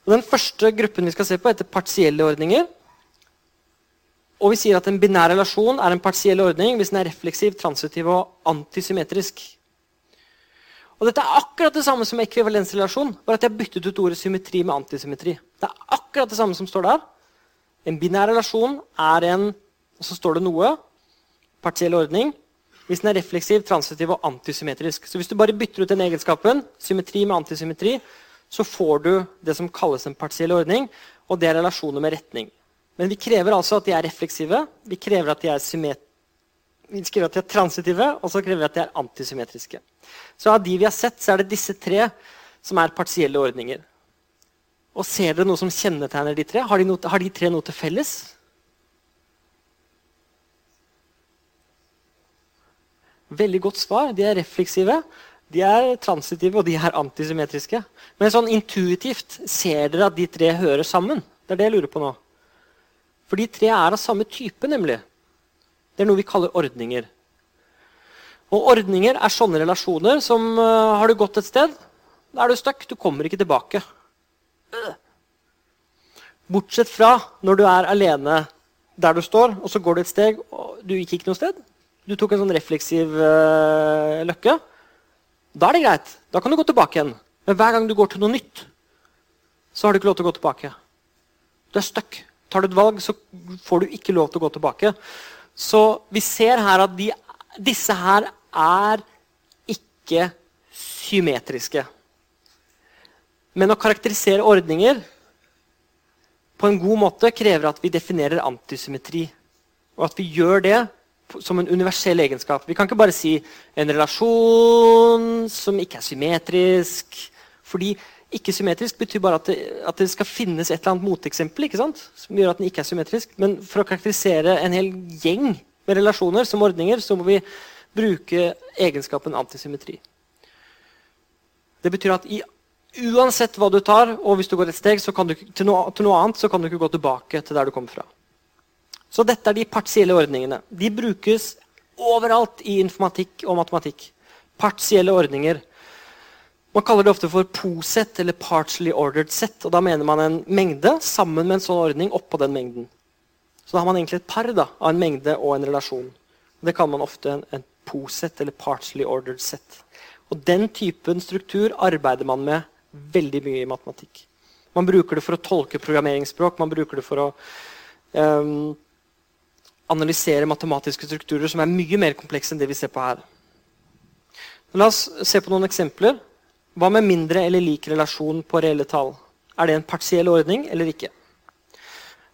A: Og den første gruppen vi skal se på, heter partielle ordninger. Og vi sier at En binær relasjon er en partiell ordning hvis den er refleksiv, transitiv og antisymmetrisk. Og Dette er akkurat det samme som ekvivalensrelasjon, bare at jeg byttet ut ordet symmetri med antisymmetri. Det er akkurat det samme som står der. En binær relasjon er en Og så står det noe. Partiell ordning hvis den er refleksiv, transitiv og antisymmetrisk. Så hvis du bare bytter ut den egenskapen, symmetri med antisymmetri, så får du det som kalles en partiell ordning, og det er relasjoner med retning. Men vi krever altså at de er refleksive, vi krever at de er, vi krever at de er transitive, og så krever vi at de er antisymmetriske. Så av de vi har sett, så er det disse tre som er partielle ordninger. Og Ser dere noe som kjennetegner de tre? Har de, noe, har de tre noe til felles? Veldig godt svar. De er refleksive, de er transitive og de er antisymmetriske. Men sånn intuitivt, ser dere at de tre hører sammen? Det er det jeg lurer på nå. For de tre er av samme type, nemlig. Det er noe vi kaller ordninger. Og Ordninger er sånne relasjoner som uh, Har du gått et sted, da er du stuck. Du kommer ikke tilbake. Bortsett fra når du er alene der du står, og så går du et steg, og du gikk ikke noe sted du tok en sånn refleksiv uh, løkke, da er det greit. Da kan du gå tilbake igjen. Men hver gang du går til noe nytt, så har du ikke lov til å gå tilbake. Du er stuck. Tar du et valg, så får du ikke lov til å gå tilbake. Så vi ser her at de, disse her er ikke symmetriske. Men å karakterisere ordninger på en god måte krever at vi definerer antisymmetri. Og at vi gjør det som en universell egenskap. Vi kan ikke bare si en relasjon som ikke er symmetrisk. Fordi ikke-symmetrisk betyr bare at det, at det, skal finnes et eller annet moteksempel ikke sant? som gjør at den ikke er symmetrisk. Men for å karakterisere en hel gjeng med relasjoner som ordninger, så må vi bruke egenskapen antisymmetri. Det betyr at i, uansett hva du tar, og hvis du går et steg du, til, noe, til noe annet, så kan du ikke gå tilbake til der du kom fra. Så dette er de partielle ordningene. De brukes overalt i informatikk og matematikk. Partielle ordninger. Man kaller det ofte for POSET, eller partially ordered set. og Da mener man en mengde sammen med en sånn ordning oppå den mengden. Så da har man egentlig et par da, av en mengde og en relasjon. Det kaller man ofte en, en POSET, eller partially ordered set. Og den typen struktur arbeider man med veldig mye i matematikk. Man bruker det for å tolke programmeringsspråk, man bruker det for å um, analysere matematiske strukturer som er mye mer komplekse enn det vi ser på her. La oss se på noen eksempler. Hva med mindre eller lik relasjon på reelle tall? Er det en partiell ordning eller ikke?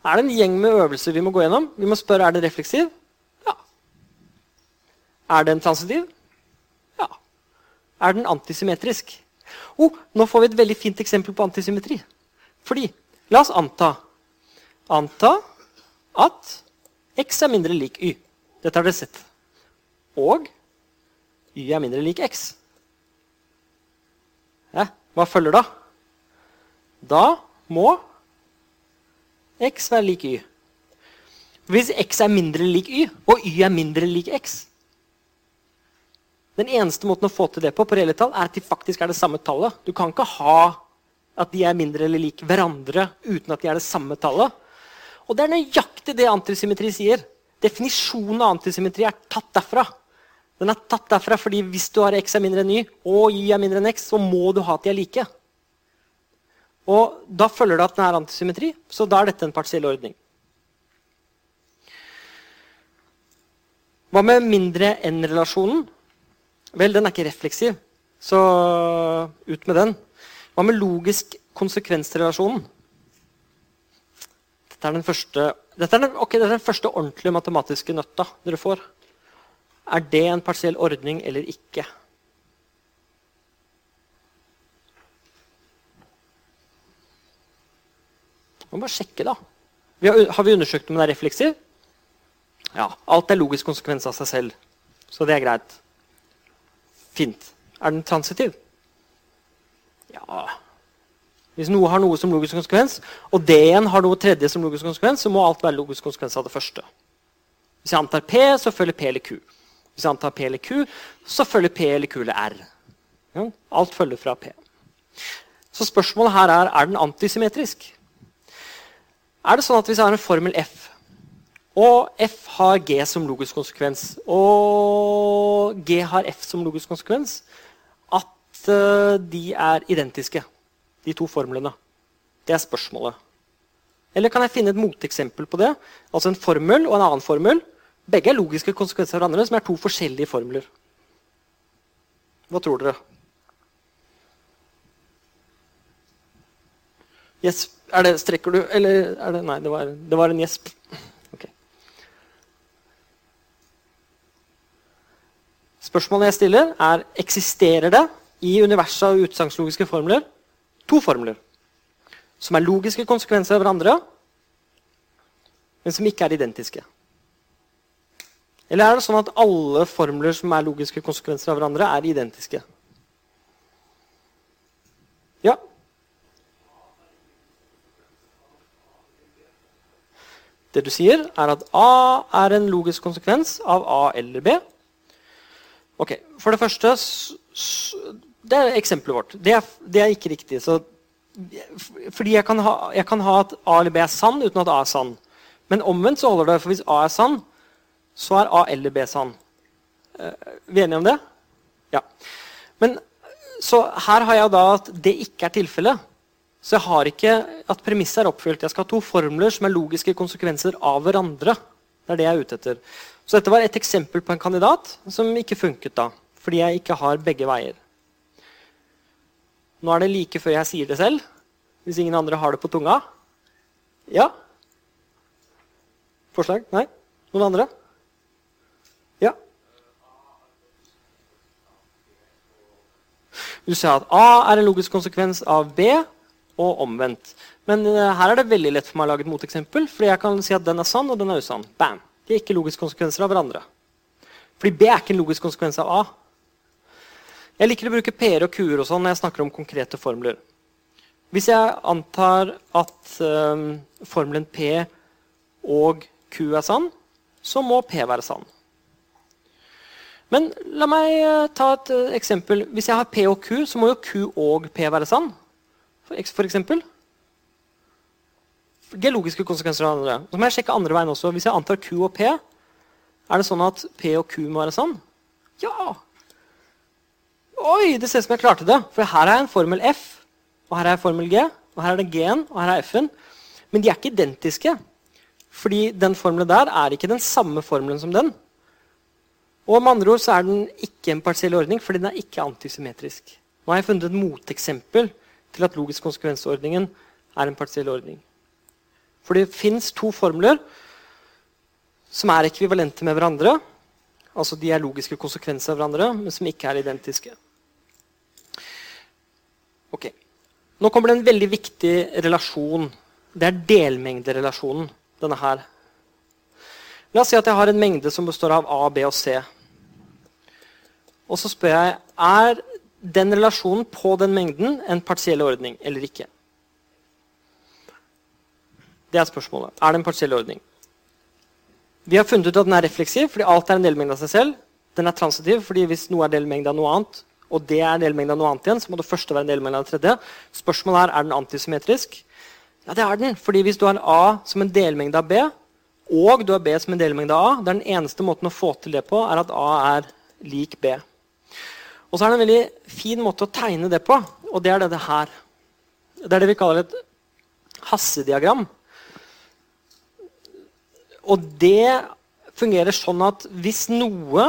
A: Er det en gjeng med øvelser vi må gå gjennom? Vi må spørre er det refleksiv. Ja. Er den transitiv? Ja. Er den antisymmetrisk? Oh, nå får vi et veldig fint eksempel på antisymmetri. Fordi, la oss anta anta at x er mindre lik y. Dette har dere sett. Og y er mindre lik x. Hva følger da? Da må x være lik y. Hvis x er mindre lik y, og y er mindre lik x Den eneste måten å få til det på på reelle tall er at de faktisk er det samme tallet. Du kan ikke ha at de er mindre eller lik hverandre uten at de er det samme tallet. Og det er nøyaktig det antisymmetri sier. Definisjonen av antisymmetri er tatt derfra. Den er tatt derfra fordi hvis du har x er mindre enn y og y er mindre enn x, så må du ha at de er like. Og Da følger det at den er antisymmetri, så da er dette en partiell ordning. Hva med mindre enn-relasjonen? Vel, den er ikke refleksiv, så ut med den. Hva med logisk konsekvensrelasjonen? Dette er den første, dette er den, okay, dette er den første ordentlige matematiske nøtta dere får. Er det en partiell ordning eller ikke? Vi må bare sjekke, da. Har, vi undersøkt om den er refleksiv? Ja. Alt er logisk konsekvens av seg selv. Så det er greit. Fint. Er den transitiv? Ja hvis noe har noe som logisk konsekvens, og det igjen har noe tredje som logisk konsekvens, så må alt være logisk konsekvens av det første. Hvis jeg antar P, så følger P eller Q. Hvis jeg antar P eller Q, så følger P eller Q eller R. Alt følger fra P. Så spørsmålet her er er den antisymmetrisk. Er det sånn at hvis jeg har en formel F, og F har G som logisk konsekvens, og G har F som logisk konsekvens, at uh, de er identiske? de to formlene? Det er spørsmålet. Eller kan jeg finne et moteksempel på det? Altså en formel og en annen formel. Begge er logiske konsekvenser av hverandre, som er to forskjellige formler. Hva tror dere? Yes. Er det, strekker du Eller er det Nei, det var, det var en gjesp. Okay. Spørsmålet jeg stiller, er eksisterer det i universet av utsagnslogiske formler to formler som er logiske konsekvenser av hverandre, men som ikke er identiske. Eller er det sånn at alle formler som er logiske konsekvenser av hverandre, er identiske? Ja? Det du sier, er at A er en logisk konsekvens av A eller B. Ok, For det første det er eksempelet vårt. Det er, det er ikke riktig. Så, fordi jeg kan, ha, jeg kan, ha, at A eller B er sann uten at A er sann. Men omvendt så holder det. For hvis A er sann, så er A eller B sann. Uh, vi enige om det? Ja. Men, så her har jeg da at det ikke er tilfellet. Så jeg har ikke at premisset er oppfylt. Jeg skal ha to formler som er logiske konsekvenser av hverandre. Det er det jeg er ute etter. Så dette var et eksempel på en kandidat som ikke funket da. Fordi jeg ikke har begge veier. Nå er det like før jeg sier det selv, hvis ingen andre har det på tunga. Ja? Forslag? Nei? Noen andre? Ja? Du ser at A er en logisk konsekvens av B, og omvendt. Men uh, her er det veldig lett for meg å lage et moteksempel. fordi jeg kan si at den er sann, og den er usann. Bam. De er ikke logiske konsekvenser av hverandre. Fordi B er ikke en logisk konsekvens av A. Jeg liker å bruke p-er og q-er når jeg snakker om konkrete formler. Hvis jeg antar at um, formelen P og Q er sann, så må P være sann. Men la meg uh, ta et uh, eksempel. Hvis jeg har P og Q, så må jo Q og P være sann. For, for eksempel. Geologiske konsekvenser av andre. Så må jeg sjekke andre veien også. Hvis jeg antar Q og P, er det sånn at P og Q må være sann? Ja! Oi, det ser ut som jeg klarte det. For her er en formel F, og her er formel G, og her er det G-en, og her er F-en. Men de er ikke identiske. Fordi den formelen der er ikke den samme formelen som den. Og med andre ord så er den ikke en partiell ordning, fordi den er ikke antisymmetrisk. Nå har jeg funnet et moteksempel til at logisk konsekvensordningen er en partiell ordning. For det fins to formler som er ekvivalente med hverandre. Altså de er logiske konsekvenser av hverandre, men som ikke er identiske. Ok. Nå kommer det en veldig viktig relasjon. Det er delmengderelasjonen. denne her. La oss si at jeg har en mengde som består av A, B og C. Og så spør jeg er den relasjonen på den mengden en partiell ordning eller ikke. Det er spørsmålet. Er det en partiell ordning? Vi har funnet ut at den er refleksiv fordi alt er en delmengde av seg selv. Den er transitiv fordi hvis noe er delmengde av noe annet, og det er delmengde av noe annet igjen, så må det første være en delmengde av det tredje. Spørsmålet er er den antisymmetrisk. Ja, det er den. fordi hvis du har A som en delmengde av B, og du har B som en delmengde av A, det er den eneste måten å få til det på, er at A er lik B. Og så er det en veldig fin måte å tegne det på, og det er dette her. Det er det vi kaller et hassediagram. Og det fungerer sånn at hvis noe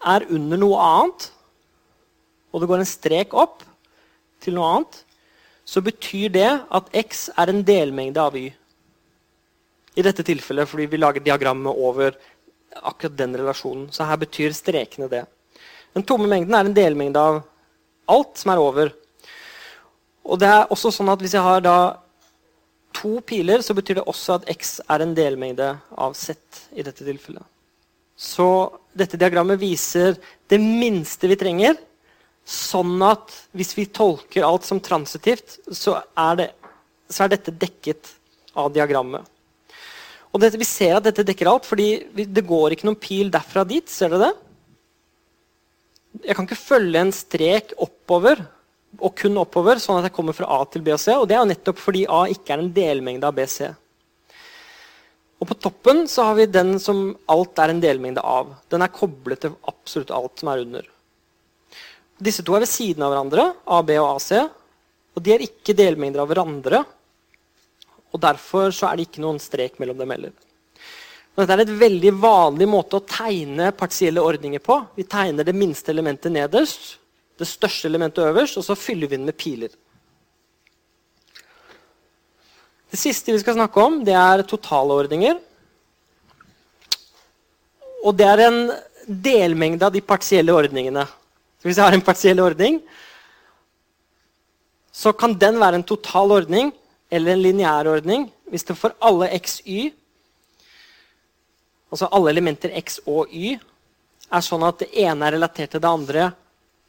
A: er under noe annet, og det går en strek opp til noe annet, så betyr det at x er en delmengde av y. I dette tilfellet fordi vi lager diagrammet over akkurat den relasjonen. Så her betyr strekene det. Den tomme mengden er en delmengde av alt som er over. Og det er også sånn at Hvis jeg har da to piler, så betyr det også at x er en delmengde av z i dette tilfellet. Så dette diagrammet viser det minste vi trenger, sånn at hvis vi tolker alt som transitivt, så er, det, så er dette dekket av diagrammet. Og dette, Vi ser at dette dekker alt, fordi det går ikke noen pil derfra dit. Ser dere det? Jeg kan ikke følge en strek oppover og kun oppover, sånn at jeg kommer fra A til B og C. Og det er jo nettopp fordi A ikke er en delmengde av BC. Og på toppen så har vi den som alt er en delmengde av. Den er koblet til absolutt alt som er under. Disse to er ved siden av hverandre, AB og AC. Og de er ikke delmengder av hverandre. Og derfor så er det ikke noen strek mellom dem heller. Dette er et veldig vanlig måte å tegne partielle ordninger på. Vi tegner det minste elementet nederst, det største elementet øverst, og så fyller vi den med piler. Det siste vi skal snakke om, det er totale ordninger. Og det er en delmengde av de partielle ordningene. Så hvis jeg har en partiell ordning, så kan den være en total ordning eller en lineær ordning hvis det for alle x, y, altså alle elementer x og y, er sånn at det ene er relatert til det andre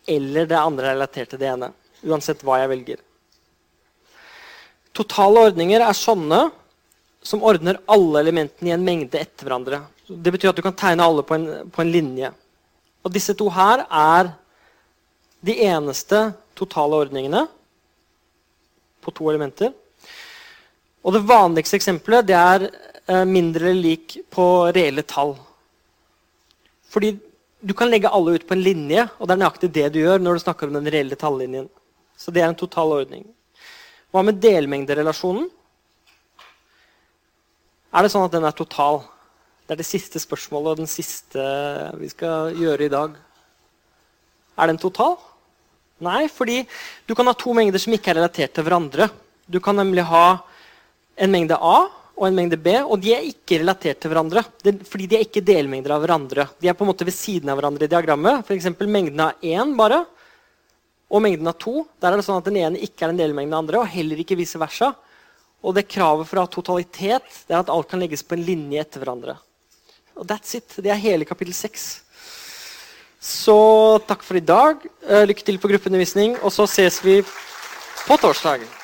A: eller det andre er relatert til det ene. Uansett hva jeg velger. Totale ordninger er sånne som ordner alle elementene i en mengde etter hverandre. Det betyr at du kan tegne alle på en, på en linje. Og disse to her er de eneste totale ordningene på to elementer. Og det vanligste eksempelet det er mindre eller lik på reelle tall. Fordi du kan legge alle ut på en linje, og det er nøyaktig det du gjør når du snakker om den reelle tallinjen. Så det er en total ordning. Hva med delmengderelasjonen? Er det sånn at den er total? Det er det siste spørsmålet og den siste vi skal gjøre i dag. Er den total? Nei, fordi du kan ha to mengder som ikke er relatert til hverandre. Du kan nemlig ha en mengde A og en mengde B, og de er ikke relatert til hverandre. Det, fordi de er ikke delmengder av hverandre. De er på en måte ved siden av hverandre i diagrammet. F.eks. mengden av 1 bare, og mengden av to. Der er det sånn at Den ene ikke er en delmengde av den andre, og heller ikke vice versa. Og det kravet for å ha totalitet det er at alt kan legges på en linje etter hverandre. Og that's it. Det er hele kapittel 6. Så takk for i dag. Eh, lykke til på gruppeundervisning, og så ses vi på torsdag.